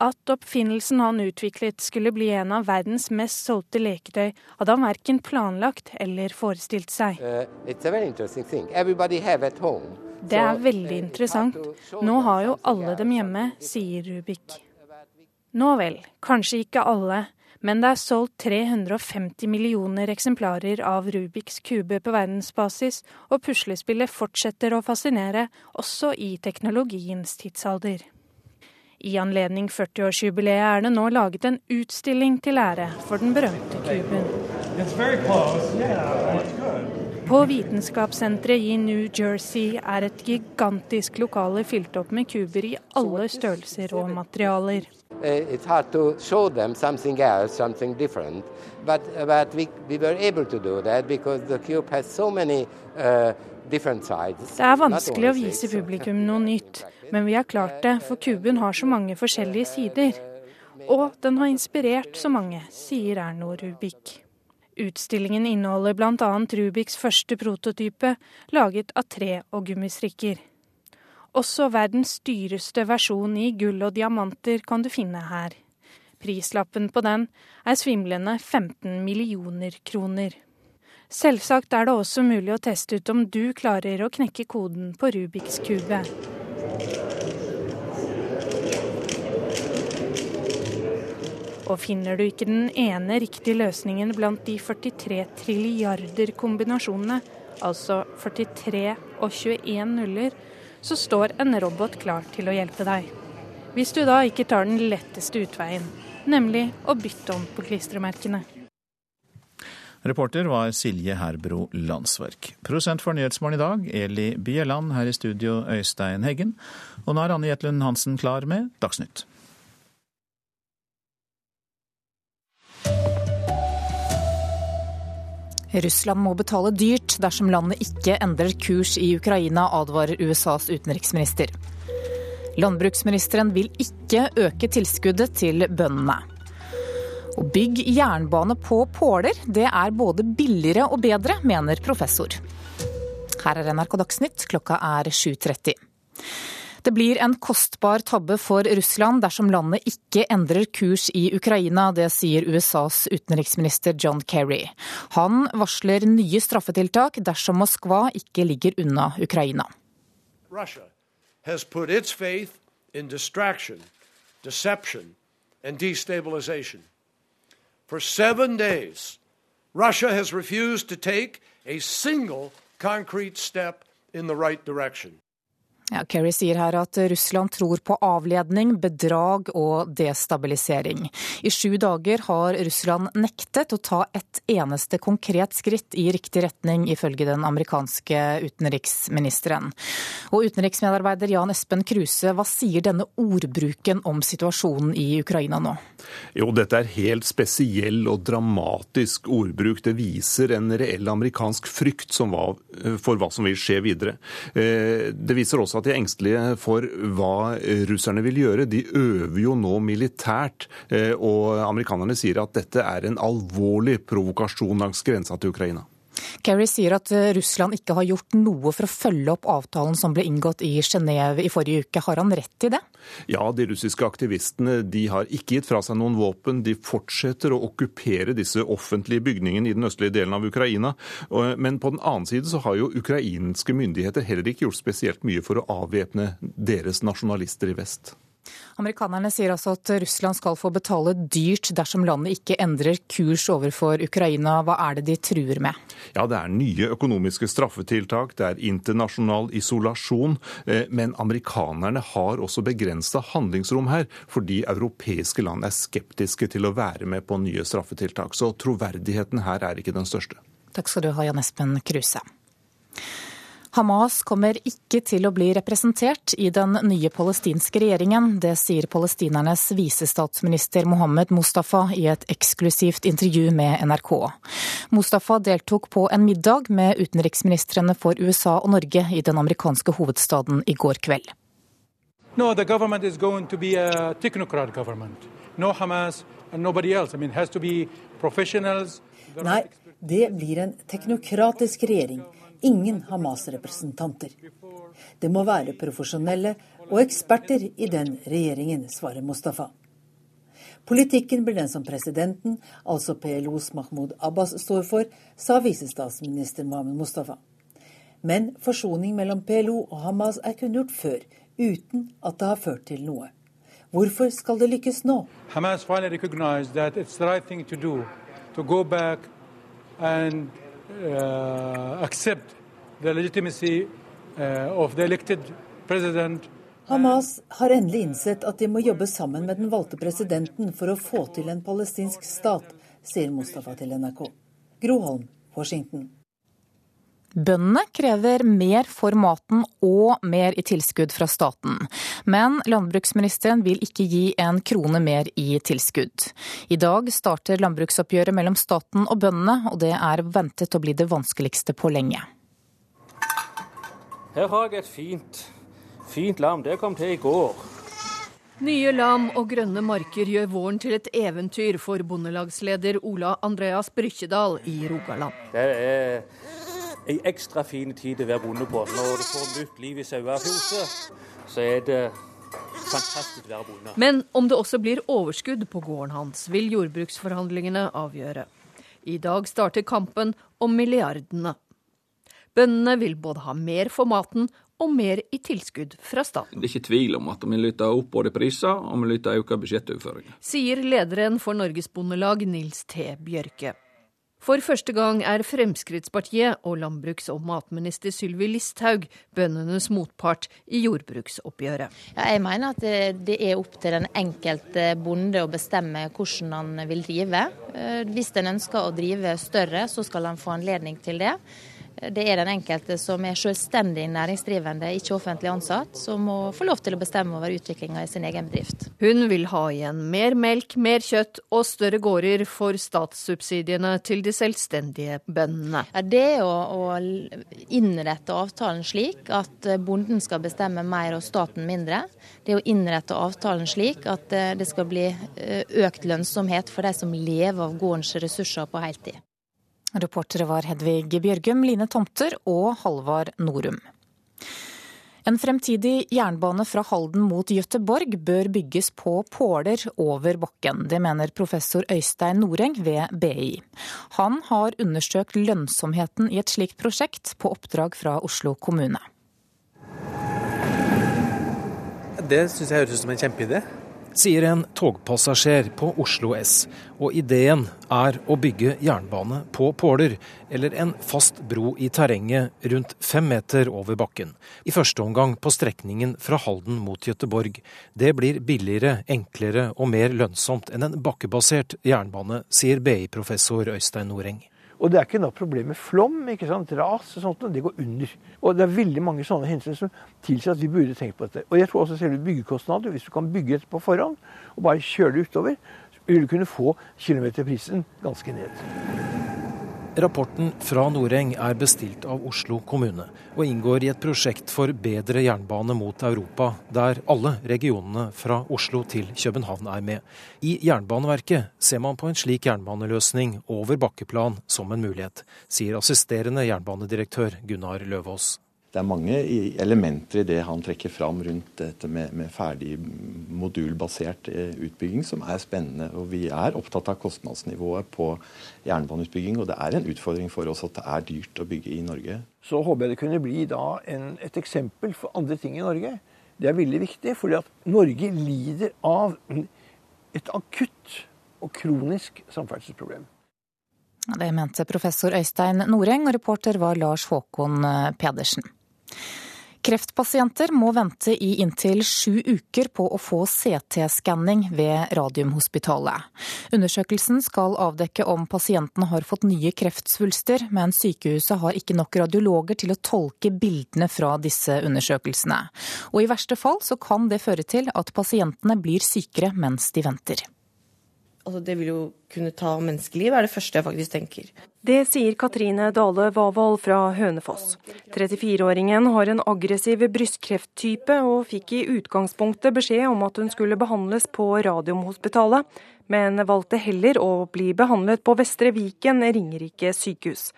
At oppfinnelsen han utviklet skulle bli en av verdens mest solgte leketøy, hadde han verken planlagt eller forestilt seg. Uh, Det er veldig interessant. Nå har jo alle dem hjemme, sier Rubik. Nå vel, kanskje ikke alle, men det er solgt 350 millioner eksemplarer av Rubiks kube på verdensbasis, og puslespillet fortsetter å fascinere, også i teknologiens tidsalder. I anledning 40-årsjubileet er det nå laget en utstilling til ære for den berømte kuben. På Vitenskapssenteret i New Jersey er et gigantisk lokale fylt opp med kuber i alle størrelser og materialer. It's hard to show them something else, something different. But, but we, we were able to do that because the cube has so many uh. Det er vanskelig å vise publikum noe nytt, men vi har klart det, for kuben har så mange forskjellige sider. Og den har inspirert så mange, sier Erno Rubik. Utstillingen inneholder bl.a. Rubiks første prototype, laget av tre og gummistrikker. Også verdens dyreste versjon i gull og diamanter kan du finne her. Prislappen på den er svimlende 15 millioner kroner. Selvsagt er det også mulig å teste ut om du klarer å knekke koden på Rubiks kube. Og finner du ikke den ene riktige løsningen blant de 43 trilliarder kombinasjonene, altså 43 og 21 nuller, så står en robot klar til å hjelpe deg. Hvis du da ikke tar den letteste utveien, nemlig å bytte om på klistremerkene. Reporter var Silje Herbro Landsverk. Prosent for Nyhetsmorgen i dag, Eli Bieland. Her i studio, Øystein Heggen. Og nå er Anne Jetlund Hansen klar med Dagsnytt. Russland må betale dyrt dersom landet ikke endrer kurs i Ukraina, advarer USAs utenriksminister. Landbruksministeren vil ikke øke tilskuddet til bøndene. Å bygge jernbane på påler, det er både billigere og bedre, mener professor. Her er NRK Dagsnytt, klokka er 7.30. Det blir en kostbar tabbe for Russland dersom landet ikke endrer kurs i Ukraina. Det sier USAs utenriksminister John Kerry. Han varsler nye straffetiltak dersom Moskva ikke ligger unna Ukraina. Russia has put its faith in distraction, deception and destabilization. For seven days, Russia has refused to take a single concrete step in the right direction. Ja, Kerry sier her at Russland tror på avledning, bedrag og destabilisering. I sju dager har Russland nektet å ta et eneste konkret skritt i riktig retning, ifølge den amerikanske utenriksministeren. Og utenriksmedarbeider Jan Espen Kruse, hva sier denne ordbruken om situasjonen i Ukraina nå? Jo, dette er helt spesiell og dramatisk ordbruk. Det viser en reell amerikansk frykt for hva som vil skje videre. Eh, det viser også at de er engstelige for hva russerne vil gjøre. De øver jo nå militært, eh, og amerikanerne sier at dette er en alvorlig provokasjon langs grensa til Ukraina. Kerry sier at eh, Russland ikke har gjort noe for å følge opp avtalen som ble inngått i Genéve i forrige uke. Har han rett i det? Ja, de russiske aktivistene de har ikke gitt fra seg noen våpen. De fortsetter å okkupere disse offentlige bygningene i den østlige delen av Ukraina. Men på den annen side så har jo ukrainske myndigheter heller ikke gjort spesielt mye for å avvæpne deres nasjonalister i vest. Amerikanerne sier altså at Russland skal få betale dyrt dersom landet ikke endrer kurs overfor Ukraina. Hva er det de truer med? Ja, Det er nye økonomiske straffetiltak, det er internasjonal isolasjon. Eh, men amerikanerne har også begrensa handlingsrom her, fordi europeiske land er skeptiske til å være med på nye straffetiltak. Så troverdigheten her er ikke den største. Takk skal du ha, Jan Espen Kruse. Hamas kommer ikke til å bli representert i den nye palestinske regjeringen. Det sier palestinernes visestatsminister Mohammed Mustafa i et eksklusivt intervju med NRK. Mustafa deltok på en middag med utenriksministrene for USA og Norge i den amerikanske hovedstaden i går kveld. No, the government is going to be a technocrat government. No Hamas and nobody else. I mean, it has to be professionals. Nei, det blir en teknokratisk regjering ingen Hamas-representanter. Det må være profesjonelle og eksperter i den regjeringen, svarer Mustafa. Politikken blir den som presidenten, altså PLOs Mahmoud Abbas, står for, sa visestatsminister Mohammed Mustafa. Men forsoning mellom PLO og Hamas er kunngjort før, uten at det har ført til noe. Hvorfor skal det lykkes nå? Hamas finally recognized that it's the right thing to do, to go back and uh, accept the legitimacy uh, of the elected president. Hamas har endelig innsett at de må jobbe sammen med den valgte presidenten for å få til en palestinsk stat, sier Mustafa til NRK. Groholm, Washington. Bøndene krever mer for maten og mer i tilskudd fra staten. Men landbruksministeren vil ikke gi en krone mer i tilskudd. I dag starter landbruksoppgjøret mellom staten og bøndene, og det er ventet å bli det vanskeligste på lenge. Her har jeg et fint, fint lam. Det kom til i går. Nye lam og grønne marker gjør våren til et eventyr for bondelagsleder Ola Andreas Brykkjedal i Rogaland. Det er ei ekstra fin tid å være bonde på. Når du får nytt liv i sauefjøset, så er det fantastisk å være bonde. Men om det også blir overskudd på gården hans, vil jordbruksforhandlingene avgjøre. I dag starter kampen om milliardene. Bøndene vil både ha mer for maten og mer i tilskudd fra staten. Det er ikke tvil om at vi lytter opp både priser og vi lytter øke budsjettoverføringer. Sier lederen for Norges Bondelag, Nils T. Bjørke. For første gang er Fremskrittspartiet og landbruks- og matminister Sylvi Listhaug bøndenes motpart i jordbruksoppgjøret. Ja, jeg mener at det er opp til den enkelte bonde å bestemme hvordan han vil drive. Eh, hvis en ønsker å drive større, så skal han få anledning til det. Det er den enkelte som er selvstendig næringsdrivende, ikke offentlig ansatt, som må få lov til å bestemme over utviklinga i sin egen bedrift. Hun vil ha igjen mer melk, mer kjøtt og større gårder for statssubsidiene til de selvstendige bøndene. Ja, det å, å innrette avtalen slik at bonden skal bestemme mer og staten mindre. Det å innrette avtalen slik at eh, det skal bli eh, økt lønnsomhet for de som lever av gårdens ressurser på heltid. Reportere var Hedvig Bjørgum, Line Tomter og Halvard Norum. En fremtidig jernbane fra Halden mot Gøteborg bør bygges på påler over bakken. Det mener professor Øystein Noreng ved BI. Han har undersøkt lønnsomheten i et slikt prosjekt på oppdrag fra Oslo kommune. Det syns jeg høres ut som en kjempeidé sier en togpassasjer på Oslo S. Og ideen er å bygge jernbane på påler, eller en fast bro i terrenget rundt fem meter over bakken. I første omgang på strekningen fra Halden mot Gøteborg. Det blir billigere, enklere og mer lønnsomt enn en bakkebasert jernbane, sier BI-professor Øystein Noreng. Og det er ikke noe problem med flom, ikke sant? ras og sånt, det går under. Og det er veldig mange sånne hensyn som tilsier at vi burde tenkt på dette. Og jeg tror også selve byggekostnader, hvis du kan bygge dette på forhånd og bare kjøre det utover, vil du kunne få kilometerprisen ganske ned. Rapporten fra Noreng er bestilt av Oslo kommune, og inngår i et prosjekt for bedre jernbane mot Europa, der alle regionene fra Oslo til København er med. I Jernbaneverket ser man på en slik jernbaneløsning over bakkeplan som en mulighet, sier assisterende jernbanedirektør Gunnar Løvaas det er mange elementer i det han trekker fram rundt dette med, med ferdig modulbasert eh, utbygging som er spennende. Og vi er opptatt av kostnadsnivået på jernbaneutbygging. Og det er en utfordring for oss at det er dyrt å bygge i Norge. Så håper jeg det kunne bli da en, et eksempel for andre ting i Norge. Det er veldig viktig, fordi at Norge lider av et akutt og kronisk samferdselsproblem. Det mente professor Øystein Noreng, og reporter var Lars Håkon Pedersen. Kreftpasienter må vente i inntil sju uker på å få CT-skanning ved Radiumhospitalet. Undersøkelsen skal avdekke om pasientene har fått nye kreftsvulster, men sykehuset har ikke nok radiologer til å tolke bildene fra disse undersøkelsene. Og i verste fall så kan det føre til at pasientene blir sykere mens de venter. Altså, det vil jo kunne ta menneskeliv, er det første jeg faktisk tenker. Det sier Katrine Dale Vavold fra Hønefoss. 34-åringen har en aggressiv brystkrefttype, og fikk i utgangspunktet beskjed om at hun skulle behandles på Radiumhospitalet, men valgte heller å bli behandlet på Vestre Viken Ringerike sykehus.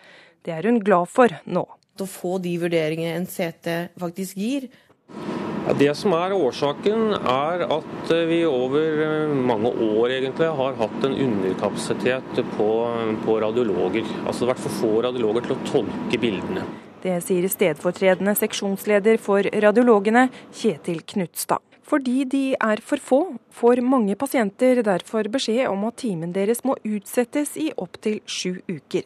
Det er hun glad for nå. Å få de vurderingene en CT faktisk gir, det som er årsaken, er at vi over eh, mange år egentlig har hatt en underkapasitet på, på radiologer. Altså det har vært for få radiologer til å tolke bildene. Det sier stedfortredende seksjonsleder for radiologene, Kjetil Knutstad. Fordi de er for få, får mange pasienter derfor beskjed om at timen deres må utsettes i opptil sju uker.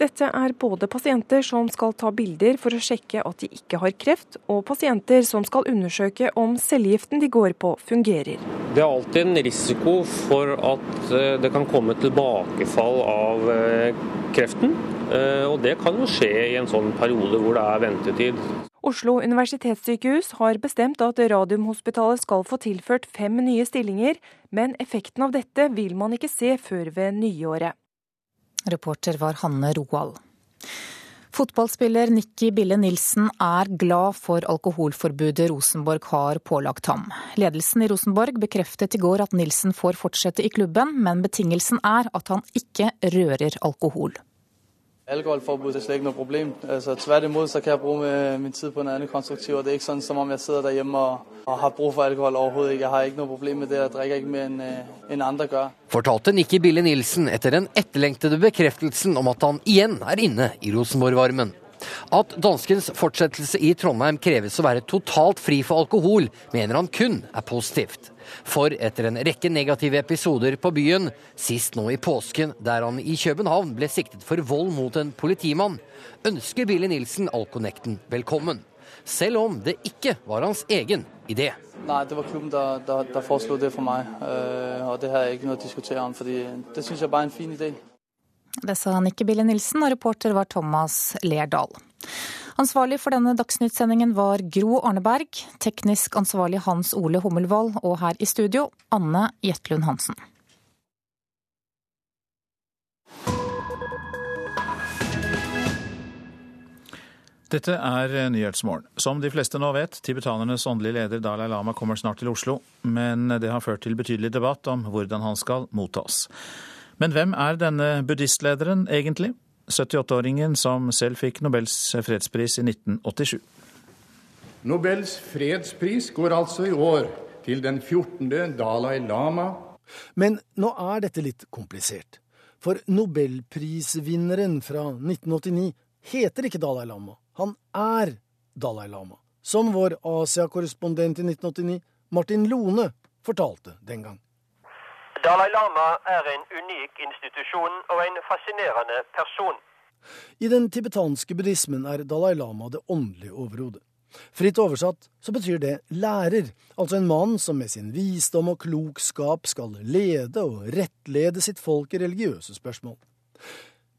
Dette er både pasienter som skal ta bilder for å sjekke at de ikke har kreft, og pasienter som skal undersøke om cellegiften de går på fungerer. Det er alltid en risiko for at eh, det kan komme tilbakefall av eh, kreften. Eh, og det kan jo skje i en sånn periode hvor det er ventetid. Oslo universitetssykehus har bestemt at Radiumhospitalet skal få tilført fem nye stillinger, men effekten av dette vil man ikke se før ved nyåret. Reporter var Hanne Roald. Fotballspiller Nikki Bille Nilsen er glad for alkoholforbudet Rosenborg har pålagt ham. Ledelsen i Rosenborg bekreftet i går at Nilsen får fortsette i klubben, men betingelsen er at han ikke rører alkohol. Alkoholforbud er slet ikke noe problem. Altså, tvert imot så kan jeg bruke min tid på noe annet konstruktivt. Det er ikke sånn som om jeg sitter der hjemme og, og har bruk for alkohol overhodet ikke. Jeg har ikke noe problem med det. Jeg drikker ikke mer enn en andre gjør. Fortalte Nikki Bille Nilsen etter den etterlengtede bekreftelsen om at han igjen er inne i Rosenborg-varmen. At danskens fortsettelse i Trondheim kreves å være totalt fri for alkohol, mener han kun er positivt. For etter en rekke negative episoder på byen, sist nå i påsken der han i København ble siktet for vold mot en politimann, ønsker Billy Nilsen Alconnecten velkommen. Selv om det ikke var hans egen idé. Nei, det var klubben der foreslo det for meg. Og det har jeg ikke noe å diskutere om, for det syns jeg bare er en fin idé. Det sa Nikke Bille Nilsen, og reporter var Thomas Lerdal. Ansvarlig for denne Dagsnytt-sendingen var Gro Arneberg, teknisk ansvarlig Hans Ole Hummelvold, og her i studio Anne Jetlund Hansen. Dette er Nyhetsmorgen. Som de fleste nå vet, tibetanernes åndelige leder Dalai Lama kommer snart til Oslo. Men det har ført til betydelig debatt om hvordan han skal mottas. Men hvem er denne buddhistlederen egentlig? 78-åringen som selv fikk Nobels fredspris i 1987. Nobels fredspris går altså i år til den 14. Dalai Lama. Men nå er dette litt komplisert. For nobelprisvinneren fra 1989 heter ikke Dalai Lama. Han er Dalai Lama. Som vår Asia-korrespondent i 1989, Martin Lone, fortalte den gang. Dalai Lama er en unik institusjon og en fascinerende person. I den tibetanske buddhismen er Dalai Lama det åndelige overhodet. Fritt oversatt så betyr det lærer, altså en mann som med sin visdom og klokskap skal lede og rettlede sitt folk i religiøse spørsmål.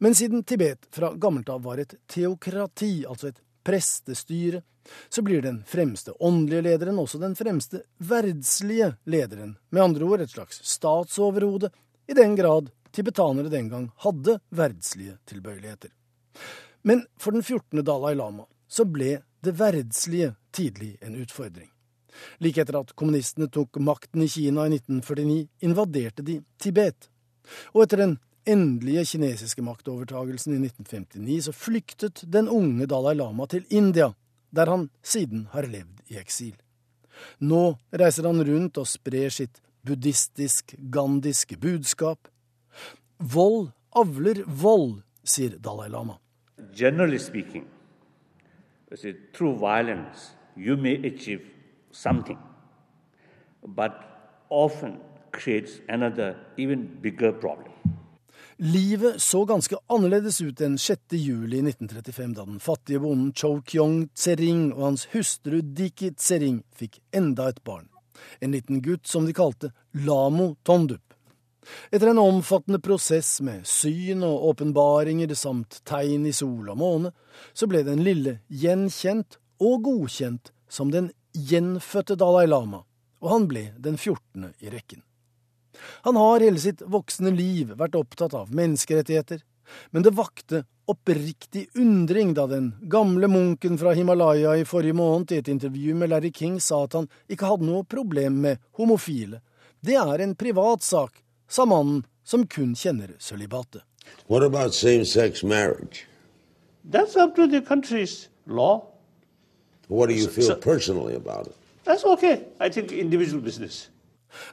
Men siden Tibet fra gammelt av var et teokrati, altså et prestestyre, så blir den fremste åndelige lederen også den fremste verdslige lederen, med andre ord et slags statsoverhode, i den grad tibetanere den gang hadde verdslige tilbøyeligheter. Men for den 14. Dalai Lama så ble det verdslige tidlig en utfordring. Like etter at kommunistene tok makten i Kina i 1949, invaderte de Tibet. Og etter den endelige kinesiske maktovertagelsen i 1959 så flyktet den unge Dalai Lama til India, der han siden har levd i eksil. Nå reiser han rundt og sprer sitt buddhistisk-gandhiske budskap. Vold avler vold, sier Dalai Lama. Generally speaking, through violence you may achieve something, but often creates another even bigger problem. Livet så ganske annerledes ut den 6. juli 1935, da den fattige bonden Cho Kyong Tsering og hans hustru Diki Tsering fikk enda et barn. En liten gutt som de kalte Lamo Tondup. Etter en omfattende prosess med syn og åpenbaringer samt tegn i sol og måne, så ble den lille gjenkjent og godkjent som den gjenfødte Dalai Lama, og han ble den 14. i rekken. Han har hele sitt voksne liv vært opptatt av menneskerettigheter, men det vakte oppriktig undring da den gamle munken fra Himalaya i forrige måned i et intervju med Larry King sa at han ikke hadde noe problem med homofile. Det er en privat sak, sa mannen som kun kjenner sølibatet. What about same-sex marriage? That's up to the country's law. What do you feel personally about it? That's okay. I think individual business.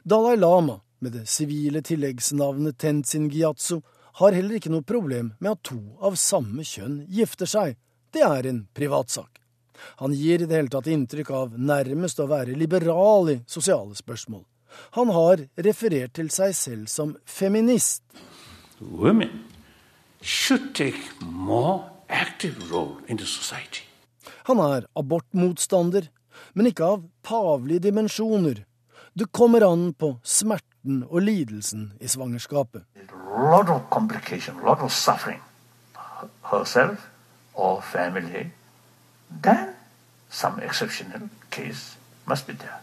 Dalai Lama med det sivile tilleggsnavnet Tenzin Gyatso, har heller ikke noe problem med at to av samme kjønn gifter seg. Det er en privatsak. Han gir i det hele tatt inntrykk av nærmest å være liberal i sosiale spørsmål. Han har referert til seg selv som feminist. Women should take more active role in the society. Han er abortmotstander, men ikke av pavlige dimensjoner. Det kommer an på smerten og lidelsen i svangerskapet. lot of complication, lot of suffering, herself or family, then some exceptional case must be there.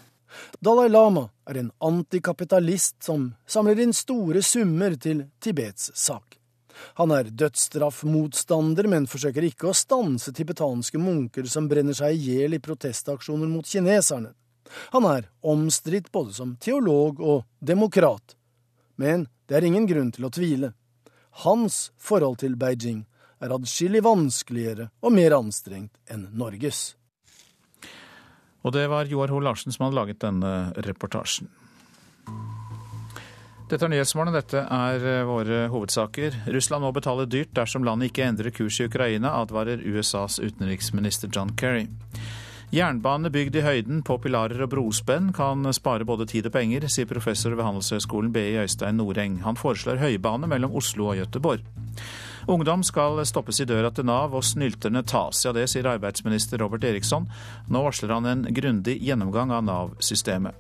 Dalai Lama er en antikapitalist som samler inn store summer til Tibets sak. Han er dødsstraffmotstander, men forsøker ikke å stanse tibetanske munker som brenner seg i hjel i protestaksjoner mot kineserne. Han er omstridt både som teolog og demokrat. Men det er ingen grunn til å tvile. Hans forhold til Beijing er adskillig vanskeligere og mer anstrengt enn Norges. Og det var Joar Hoel Larsen som hadde laget denne reportasjen. Dette er Nyhetsmorgen, dette er eh, våre hovedsaker. Russland må betale dyrt dersom landet ikke endrer kurs i Ukraina, advarer USAs utenriksminister John Kerry. Jernbane bygd i høyden på pilarer og brospenn kan spare både tid og penger, sier professor ved Handelshøyskolen BI Øystein Noreng. Han foreslår høybane mellom Oslo og Gøteborg. Ungdom skal stoppes i døra til Nav og snylterne tas. Ja, det sier arbeidsminister Robert Eriksson. Nå varsler han en grundig gjennomgang av Nav-systemet.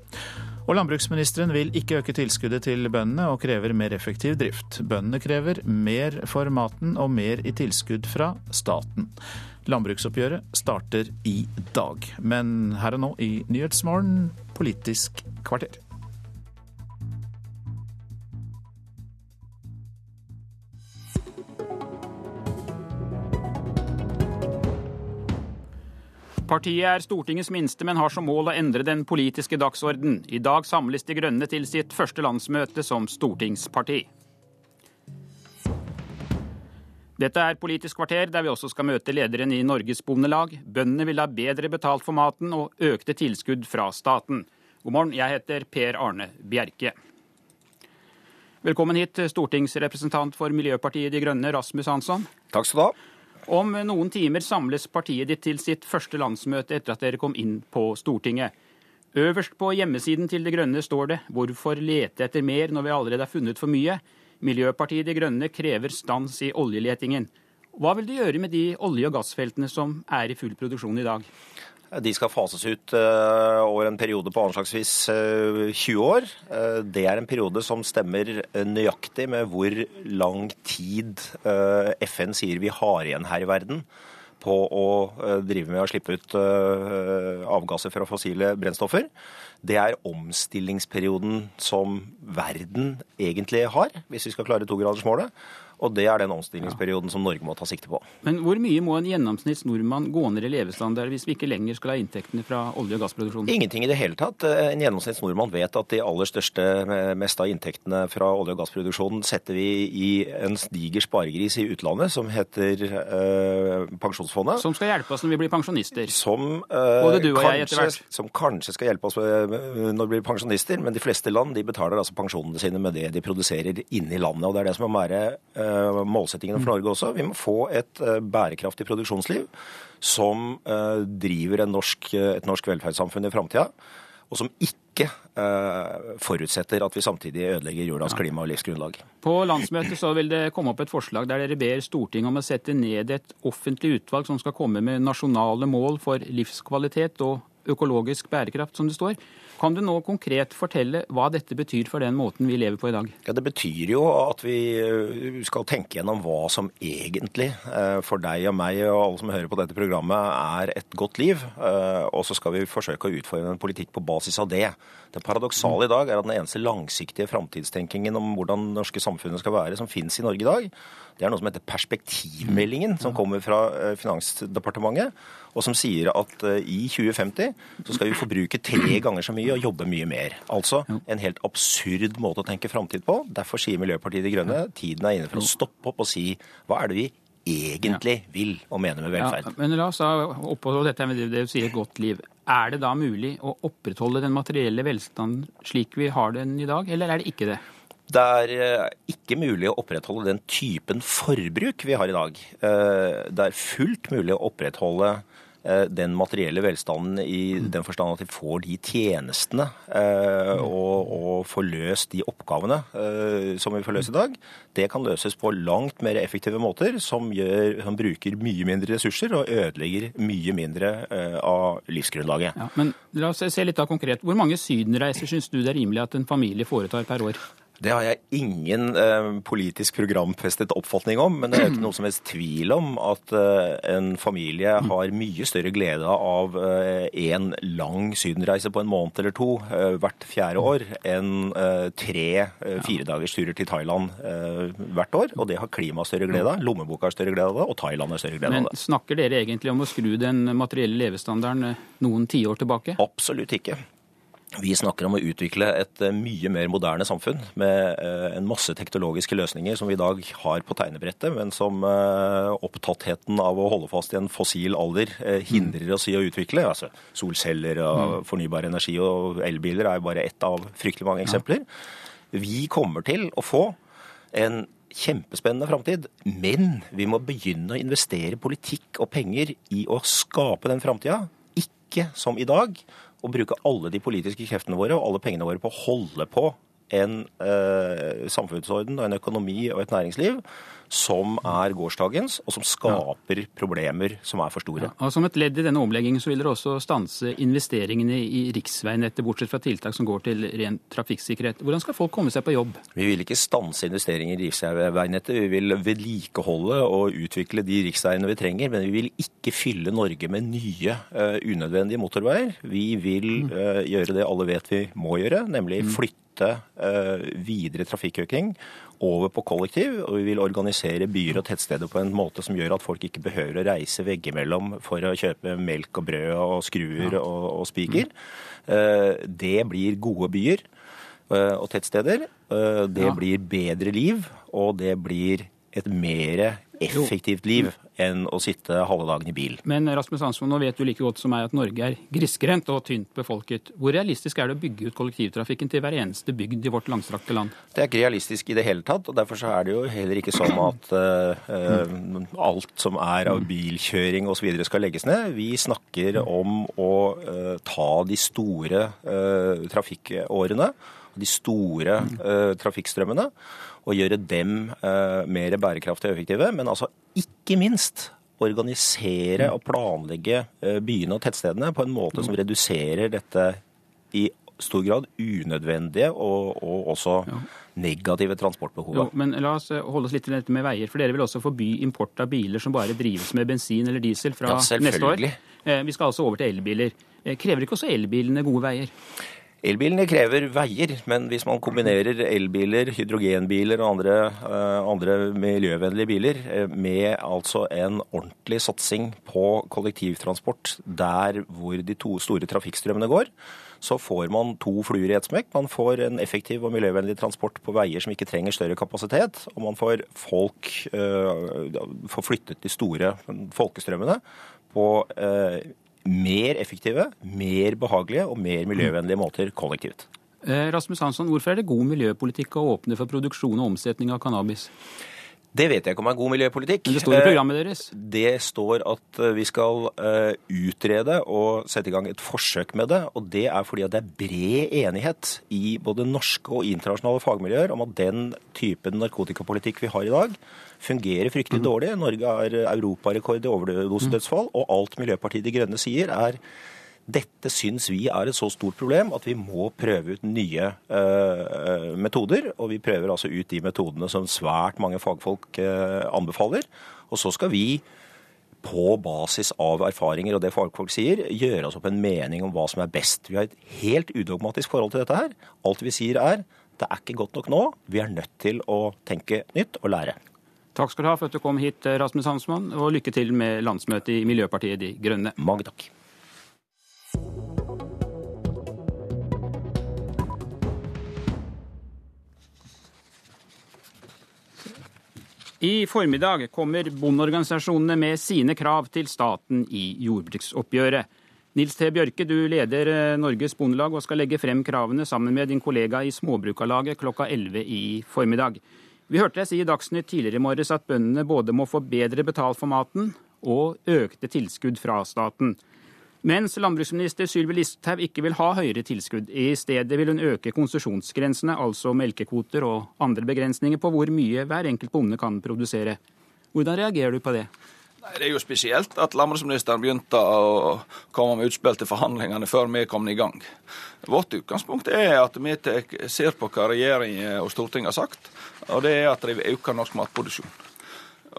Og landbruksministeren vil ikke øke tilskuddet til bøndene, og krever mer effektiv drift. Bøndene krever mer for maten og mer i tilskudd fra staten. Landbruksoppgjøret starter i dag. Men her og nå i Nyhetsmorgen, Politisk kvarter. Partiet er Stortingets minste, men har som mål å endre den politiske dagsorden. I dag samles De Grønne til sitt første landsmøte som stortingsparti. Dette er Politisk kvarter, der vi også skal møte lederen i Norges Bondelag. Bøndene vil ha bedre betalt for maten og økte tilskudd fra staten. God morgen, jeg heter Per Arne Bjerke. Velkommen hit, stortingsrepresentant for Miljøpartiet De Grønne, Rasmus Hansson. Takk skal du ha. Om noen timer samles partiet ditt til sitt første landsmøte etter at dere kom inn på Stortinget. Øverst på hjemmesiden til De Grønne står det 'Hvorfor lete etter mer når vi allerede har funnet for mye'? Miljøpartiet De Grønne krever stans i oljeletingen. Hva vil de gjøre med de olje- og gassfeltene som er i full produksjon i dag? De skal fases ut uh, over en periode på anslagsvis uh, 20 år. Uh, det er en periode som stemmer nøyaktig med hvor lang tid FN sier vi har igjen her i verden på å drive med å slippe ut avgasser fra fossile brennstoffer. Det er omstillingsperioden som verden egentlig har, hvis vi skal klare togradersmålet. Og det er den omstillingsperioden som Norge må ta sikte på. Men hvor mye må en gjennomsnitts nordmann gå ned i levestandard hvis vi ikke lenger skal ha inntektene fra olje- og gassproduksjonen? Ingenting i det hele tatt. En gjennomsnitts nordmann vet at de aller største, meste av inntektene fra olje- og gassproduksjonen setter vi i en diger sparegris i utlandet som heter øh, Pensjonsfondet. Som skal hjelpe oss når vi blir pensjonister. Som, øh, Både du og kanskje, jeg etter hvert. Som kanskje skal hjelpe oss når vi blir pensjonister, men de fleste land de betaler altså pensjonene sine med det de produserer inne i landet. og Det er det som må være Eh, målsettingene for Norge også. Vi må få et eh, bærekraftig produksjonsliv som eh, driver norsk, et norsk velferdssamfunn i framtida. Og som ikke forutsetter at vi samtidig ødelegger jordas klima og livsgrunnlag. På landsmøtet så vil det komme opp et forslag der dere ber Stortinget om å sette ned et offentlig utvalg som skal komme med nasjonale mål for livskvalitet og økologisk bærekraft, som det står. Kan du nå konkret fortelle hva dette betyr for den måten vi lever på i dag? Ja, Det betyr jo at vi eh, skal tenke gjennom hva som egentlig eh, for deg og meg og alle som hører på dette programmet er et godt liv. Eh, og så skal vi forsøke å utforme en politikk på basis av det. Det paradoksale i dag er at den eneste langsiktige framtidstenkingen om hvordan det norske samfunnet skal være, som finnes i Norge i dag, det er noe som heter Perspektivmeldingen, som kommer fra Finansdepartementet, og som sier at i 2050 så skal vi forbruke tre ganger så mye og jobbe mye mer. Altså en helt absurd måte å tenke framtid på. Derfor sier Miljøpartiet De Grønne tiden er inne for å stoppe opp og si hva er det vi egentlig vil og mener med velferd. Ja, men la oss oppholde dette med det du sier godt liv. Er det da mulig å opprettholde den materielle velstanden slik vi har den i dag, eller er det ikke det? Det er ikke mulig å opprettholde den typen forbruk vi har i dag. Det er fullt mulig å opprettholde den materielle velstanden i den forstand at de får de tjenestene og, og får løst de oppgavene som vi får løst i dag. Det kan løses på langt mer effektive måter, som, gjør, som bruker mye mindre ressurser og ødelegger mye mindre av livsgrunnlaget. Ja, men la oss se litt da konkret. Hvor mange sydenreiser syns du det er rimelig at en familie foretar per år? Det har jeg ingen eh, politisk programfestet oppfatning om, men det er ikke noe som helst tvil om at eh, en familie har mye større glede av eh, en lang sydenreise på en måned eller to eh, hvert fjerde år enn eh, tre eh, firedagersturer til Thailand eh, hvert år. Og det har klimaet større glede av, lommeboka har større glede av det, og Thailand har større glede Men av det. Men snakker dere egentlig om å skru den materielle levestandarden eh, noen tiår tilbake? Absolutt ikke. Vi snakker om å utvikle et eh, mye mer moderne samfunn med eh, en masse teknologiske løsninger som vi i dag har på tegnebrettet, men som eh, opptattheten av å holde fast i en fossil alder hindrer oss i å utvikle. Altså solceller og fornybar energi og elbiler er jo bare ett av fryktelig mange eksempler. Vi kommer til å få en kjempespennende framtid, men vi må begynne å investere politikk og penger i å skape den framtida. Ikke som i dag å bruke alle de politiske kreftene våre og alle pengene våre på å holde på en eh, samfunnsorden og en økonomi og et næringsliv som er gårsdagens, og som skaper problemer som er for store. Og Som et ledd i denne omleggingen så vil dere også stanse investeringene i riksveinettet, bortsett fra tiltak som går til ren trafikksikkerhet. Hvordan skal folk komme seg på jobb? Vi vil ikke stanse investeringer i riksveinettet. Vi vil vedlikeholde og utvikle de riksveiene vi trenger, men vi vil ikke fylle Norge med nye uh, unødvendige motorveier. Vi vil uh, gjøre det alle vet vi må gjøre, nemlig flytte eh, videre trafikkøking over på kollektiv, og vi vil organisere byer og tettsteder på en måte som gjør at folk ikke behøver å reise veggimellom for å kjøpe melk og brød og skruer og, og spiker. Eh, Det blir gode byer eh, og tettsteder. Eh, Det blir bedre liv, og det blir et mer effektivt liv enn å sitte halve dagen i bil. Men Rasmus Hansson, nå vet du like godt som meg at Norge er grisgrendt og tynt befolket. Hvor realistisk er det å bygge ut kollektivtrafikken til hver eneste bygd i vårt langstrakte land? Det er ikke realistisk i det hele tatt, og derfor så er det jo heller ikke sånn at eh, alt som er av bilkjøring osv. skal legges ned. Vi snakker om å uh, ta de store uh, trafikkårene, de store trafikkstrømmene, og gjøre dem eh, mer bærekraftige og effektive. Men altså ikke minst organisere og planlegge eh, byene og tettstedene på en måte som reduserer dette i stor grad unødvendige og, og også negative Jo, men la oss eh, holde oss litt til dette med veier, for dere vil også forby import av biler som bare drives med bensin eller diesel fra Ja, neste år. Vi skal altså over til elbiler. Krever ikke også elbilene gode veier? Elbilene krever veier, men hvis man kombinerer elbiler, hydrogenbiler og andre, eh, andre miljøvennlige biler eh, med altså en ordentlig satsing på kollektivtransport der hvor de to store trafikkstrømmene går, så får man to fluer i ett smekk. Man får en effektiv og miljøvennlig transport på veier som ikke trenger større kapasitet, og man får folk eh, får flyttet de store folkestrømmene på eh, mer effektive, mer behagelige og mer miljøvennlige måter kollektivt. Eh, Rasmus Hansson, hvorfor er det god miljøpolitikk å åpne for produksjon og omsetning av cannabis? Det vet jeg ikke om er god miljøpolitikk. Men det står i programmet deres. Eh, Det står at eh, vi skal eh, utrede og sette i gang et forsøk med det. Og det er fordi at det er bred enighet i både norske og internasjonale fagmiljøer om at den typen narkotikapolitikk vi har i dag, fungerer fryktelig dårlig. Norge har europarekord i overdosedødsfall, og alt Miljøpartiet De Grønne sier er dette syns vi er et så stort problem at vi må prøve ut nye uh, metoder. Og vi prøver altså ut de metodene som svært mange fagfolk uh, anbefaler. Og så skal vi på basis av erfaringer og det fagfolk sier, gjøre oss opp en mening om hva som er best. Vi har et helt udogmatisk forhold til dette her. Alt vi sier er det er ikke godt nok nå, vi er nødt til å tenke nytt og lære. Takk skal du ha for at du kom hit, Rasmus Hansmann, og lykke til med landsmøtet i Miljøpartiet De Grønne. Mange takk. I formiddag kommer bondeorganisasjonene med sine krav til staten i jordbruksoppgjøret. Nils T. Bjørke, du leder eh, Norges Bondelag og skal legge frem kravene sammen med din kollega i Småbrukarlaget klokka 11 i formiddag. Vi hørte deg si i Dagsnytt tidligere i morges at bøndene både må få bedre betalt for maten og økte tilskudd fra staten. Mens landbruksminister Sylvi Listhaug ikke vil ha høyere tilskudd. I stedet vil hun øke konsesjonsgrensene, altså melkekvoter og andre begrensninger på hvor mye hver enkelt bonde kan produsere. Hvordan reagerer du på det? Det er jo spesielt at landbruksministeren begynte å komme med utspill til forhandlingene før vi kom i gang. Vårt utgangspunkt er at vi ser på hva regjeringen og Stortinget har sagt, og det er at de vil øke norsk matproduksjon.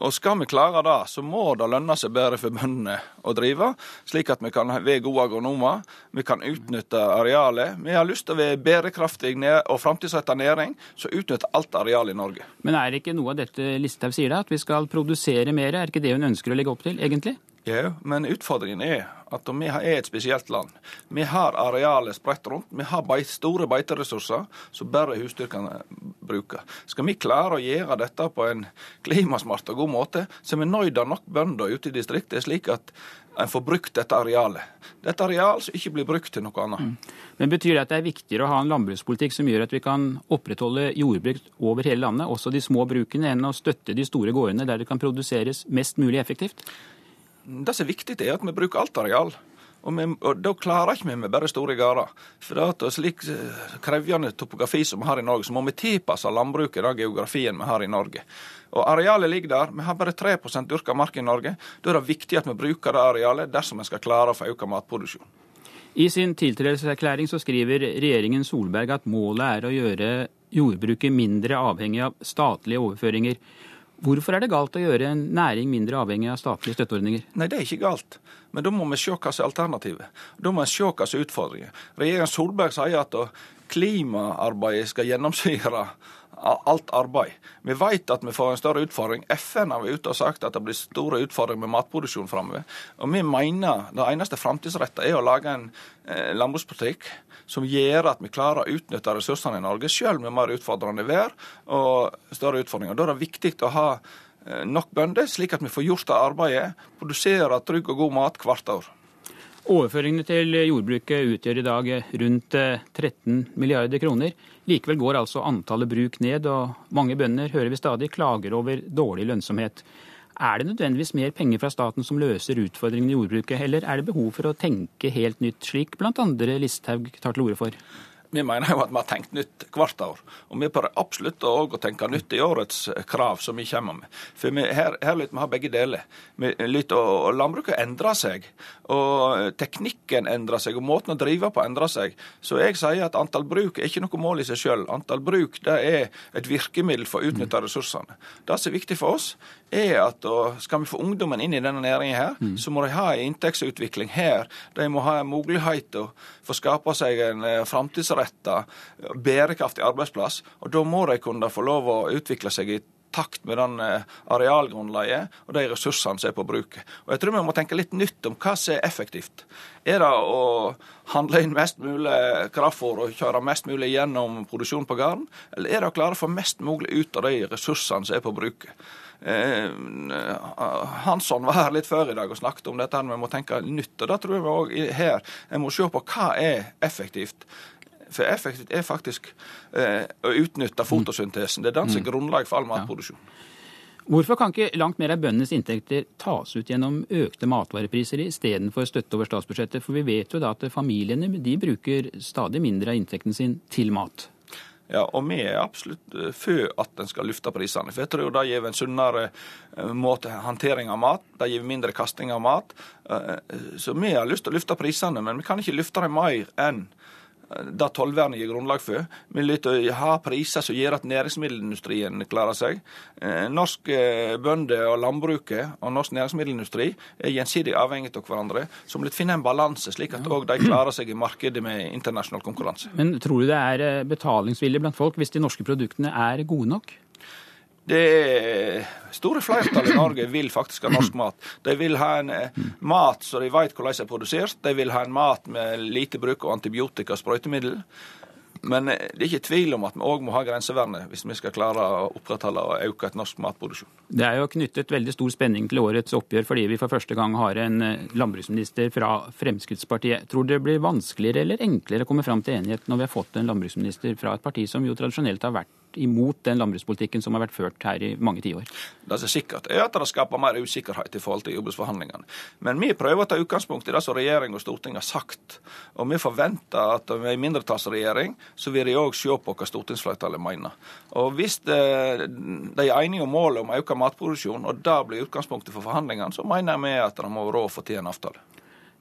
Og Skal vi klare det, så må det lønne seg bedre for bøndene å drive, slik at vi kan være gode agronomer, vi kan utnytte arealet. Vi har lyst til å være bærekraftig og framtidsretta næring som utnytter alt arealet i Norge. Men er det ikke noe av dette Listhaug sier, da? At vi skal produsere mer? Er ikke det hun ønsker å legge opp til, egentlig? Ja, men utfordringen er at vi er et spesielt land. Vi har arealet spredt rundt. Vi har store beiteressurser som bare husdyrkene bruker. Skal vi klare å gjøre dette på en klimasmart og god måte, så er vi nøyd av nok bønder ute i distriktet, slik at en får brukt dette arealet. Dette areal som ikke blir brukt til noe annet. Mm. Men Betyr det at det er viktigere å ha en landbrukspolitikk som gjør at vi kan opprettholde jordbruk over hele landet, også de små brukene, enn å støtte de store gårdene der det kan produseres mest mulig effektivt? Det som er viktig, er at vi bruker alt areal. Og, vi, og Da klarer ikke vi med bare store gårder. For at slik krevende krevjende topografi som vi har i Norge, så må vi tilpasse landbruket den geografien vi har i Norge. Og Arealet ligger der. Vi har bare 3 dyrka mark i Norge. Da er det viktig at vi bruker det arealet dersom vi skal klare å få økt matproduksjon. I sin tiltredelseserklæring så skriver regjeringen Solberg at målet er å gjøre jordbruket mindre avhengig av statlige overføringer. Hvorfor er det galt å gjøre en næring mindre avhengig av statlige støtteordninger? Nei, det er ikke galt. Men da må vi se hva som er alternativet. Da må vi se hva som er utfordringen. Regjeringen Solberg sier at klimaarbeidet skal gjennomsyre alt arbeid. Vi vet at vi får en større utfordring. FN har vært ute og sagt at det blir store utfordringer med matproduksjon framover. Og vi mener det eneste framtidsretta er å lage en eh, landbrukspolitikk som gjør at vi klarer å utnytte ressursene i Norge, selv med mer utfordrende vær og større utfordringer. Da er det viktig å ha eh, nok bønder, slik at vi får gjort det arbeidet, produsere trygg og god mat hvert år. Overføringene til jordbruket utgjør i dag rundt 13 eh, milliarder kroner. Likevel går altså antallet bruk ned, og mange bønder hører vi stadig klager over dårlig lønnsomhet. Er det nødvendigvis mer penger fra staten som løser utfordringene i jordbruket, eller er det behov for å tenke helt nytt, slik bl.a. Listhaug tar til orde for? Vi mener jo at vi har tenkt nytt hvert år. Og vi prøver absolutt òg å tenke nytt i årets krav som vi kommer med. For vi, her, her lytter vi ha begge deler. Vi lytter, og, Landbruket endrer seg. Og teknikken endrer seg, og måten å drive på endrer seg. Så jeg sier at antall bruk er ikke noe mål i seg sjøl. Antall bruk det er et virkemiddel for å utnytte ressursene. Det som er viktig for oss, er at skal vi få ungdommen inn i denne næringen, her, mm. så må de ha en inntektsutvikling her. De må ha en mulighet til å få skape seg en eh, framtidsretta, bærekraftig arbeidsplass. Og da må de kunne få lov å utvikle seg i takt med den eh, arealgrunnlaget og de ressursene som er på bruket. Og Jeg tror vi må tenke litt nytt om hva som er effektivt. Er det å handle inn mest mulig kraftfôr og kjøre mest mulig gjennom produksjon på gården, eller er det å klare å få mest mulig ut av de ressursene som er på bruket? Eh, Hansson var her litt før i dag og snakket om dette, vi må tenke nytt. og Da tror jeg vi òg her en må se på hva er effektivt. For effektivt er faktisk eh, å utnytte fotosyntesen. Det er den som er grunnlag for all matproduksjon. Hvorfor kan ikke langt mer av bøndenes inntekter tas ut gjennom økte matvarepriser istedenfor støtte over statsbudsjettet? For vi vet jo da at familiene de bruker stadig mindre av inntekten sin til mat. Ja, og vi er absolutt eh, for at en skal løfte prisene. For jeg tror det gir en sunnere eh, måte håndtering av mat. Det gir mindre kasting av mat. Eh, så vi har lyst til å løfte prisene, men vi kan ikke løfte dem mer enn det tollvernet gir grunnlag for. Vi å ha priser som gjør at næringsmiddelindustrien klarer seg. Eh, norsk eh, bønder og landbruket og norsk næringsmiddelindustri er gjensidig avhengig av hverandre. Så vi må finne en balanse, slik at òg de klarer seg i markedet med internasjonal konkurranse. Men tror du det er eh, betalingsvilje blant folk hvis de norske produktene er gode nok? Det store flertallet i Norge vil faktisk ha norsk mat. De vil ha en eh, mat så de vet hvordan det er produsert. De vil ha en mat med lite bruk av antibiotika og sprøytemiddel. Men eh, det er ikke tvil om at vi òg må ha grensevernet hvis vi skal klare å opprettholde og øke et norsk matproduksjon. Det er jo knyttet veldig stor spenning til årets oppgjør fordi vi for første gang har en eh, landbruksminister fra Fremskrittspartiet. Tror det blir vanskeligere eller enklere å komme fram til enighet når vi har fått en landbruksminister fra et parti som jo tradisjonelt har vært imot den landbrukspolitikken som har vært ført her i mange tiår? Det som er sikkert, er at det skaper mer usikkerhet i forhold til jordbruksforhandlingene. Men vi prøver å ta utgangspunkt i det som regjering og storting har sagt. Og vi forventer at med en mindretallsregjering, så vil de òg se på hva stortingsflertallet mener. Og hvis det, de er enige om målet om å øke matproduksjon, og det blir utgangspunktet for forhandlingene, så mener vi at det må råd få til en avtale.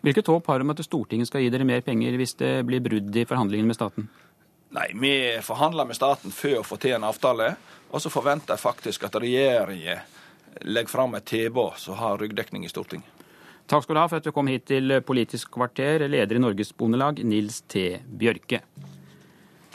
Hvilket håp har de at Stortinget skal gi dere mer penger hvis det blir brudd i forhandlingene med staten? Nei, vi forhandler med staten før å få til en avtale. Og så forventer jeg faktisk at regjeringen legger fram et tilbud som har ryggdekning i Stortinget. Takk skal du ha for at du kom hit til Politisk kvarter, leder i Norges Bondelag, Nils T. Bjørke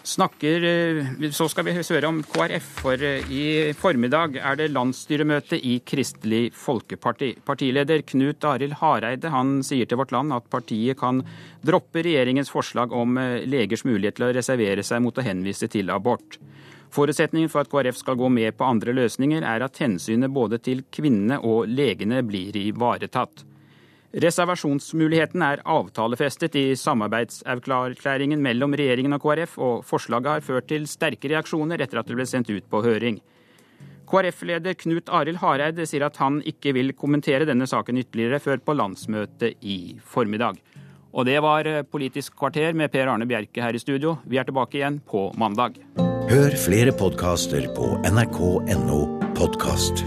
snakker eh, Så skal vi høre om KrF, for eh, i formiddag er det landsstyremøte i Kristelig Folkeparti. Partileder Knut Arild Hareide han sier til Vårt Land at partiet kan droppe regjeringens forslag om eh, legers mulighet til å reservere seg mot å henvise til abort. Forutsetningen for at KrF skal gå med på andre løsninger, er at hensynet både til kvinnene og legene blir ivaretatt. Reservasjonsmuligheten er avtalefestet i samarbeidserklæringen mellom regjeringen og KrF, og forslaget har ført til sterke reaksjoner etter at det ble sendt ut på høring. KrF-leder Knut Arild Hareide sier at han ikke vil kommentere denne saken ytterligere før på landsmøtet i formiddag. Og det var Politisk kvarter med Per Arne Bjerke her i studio. Vi er tilbake igjen på mandag. Hør flere podkaster på nrk.no podkast.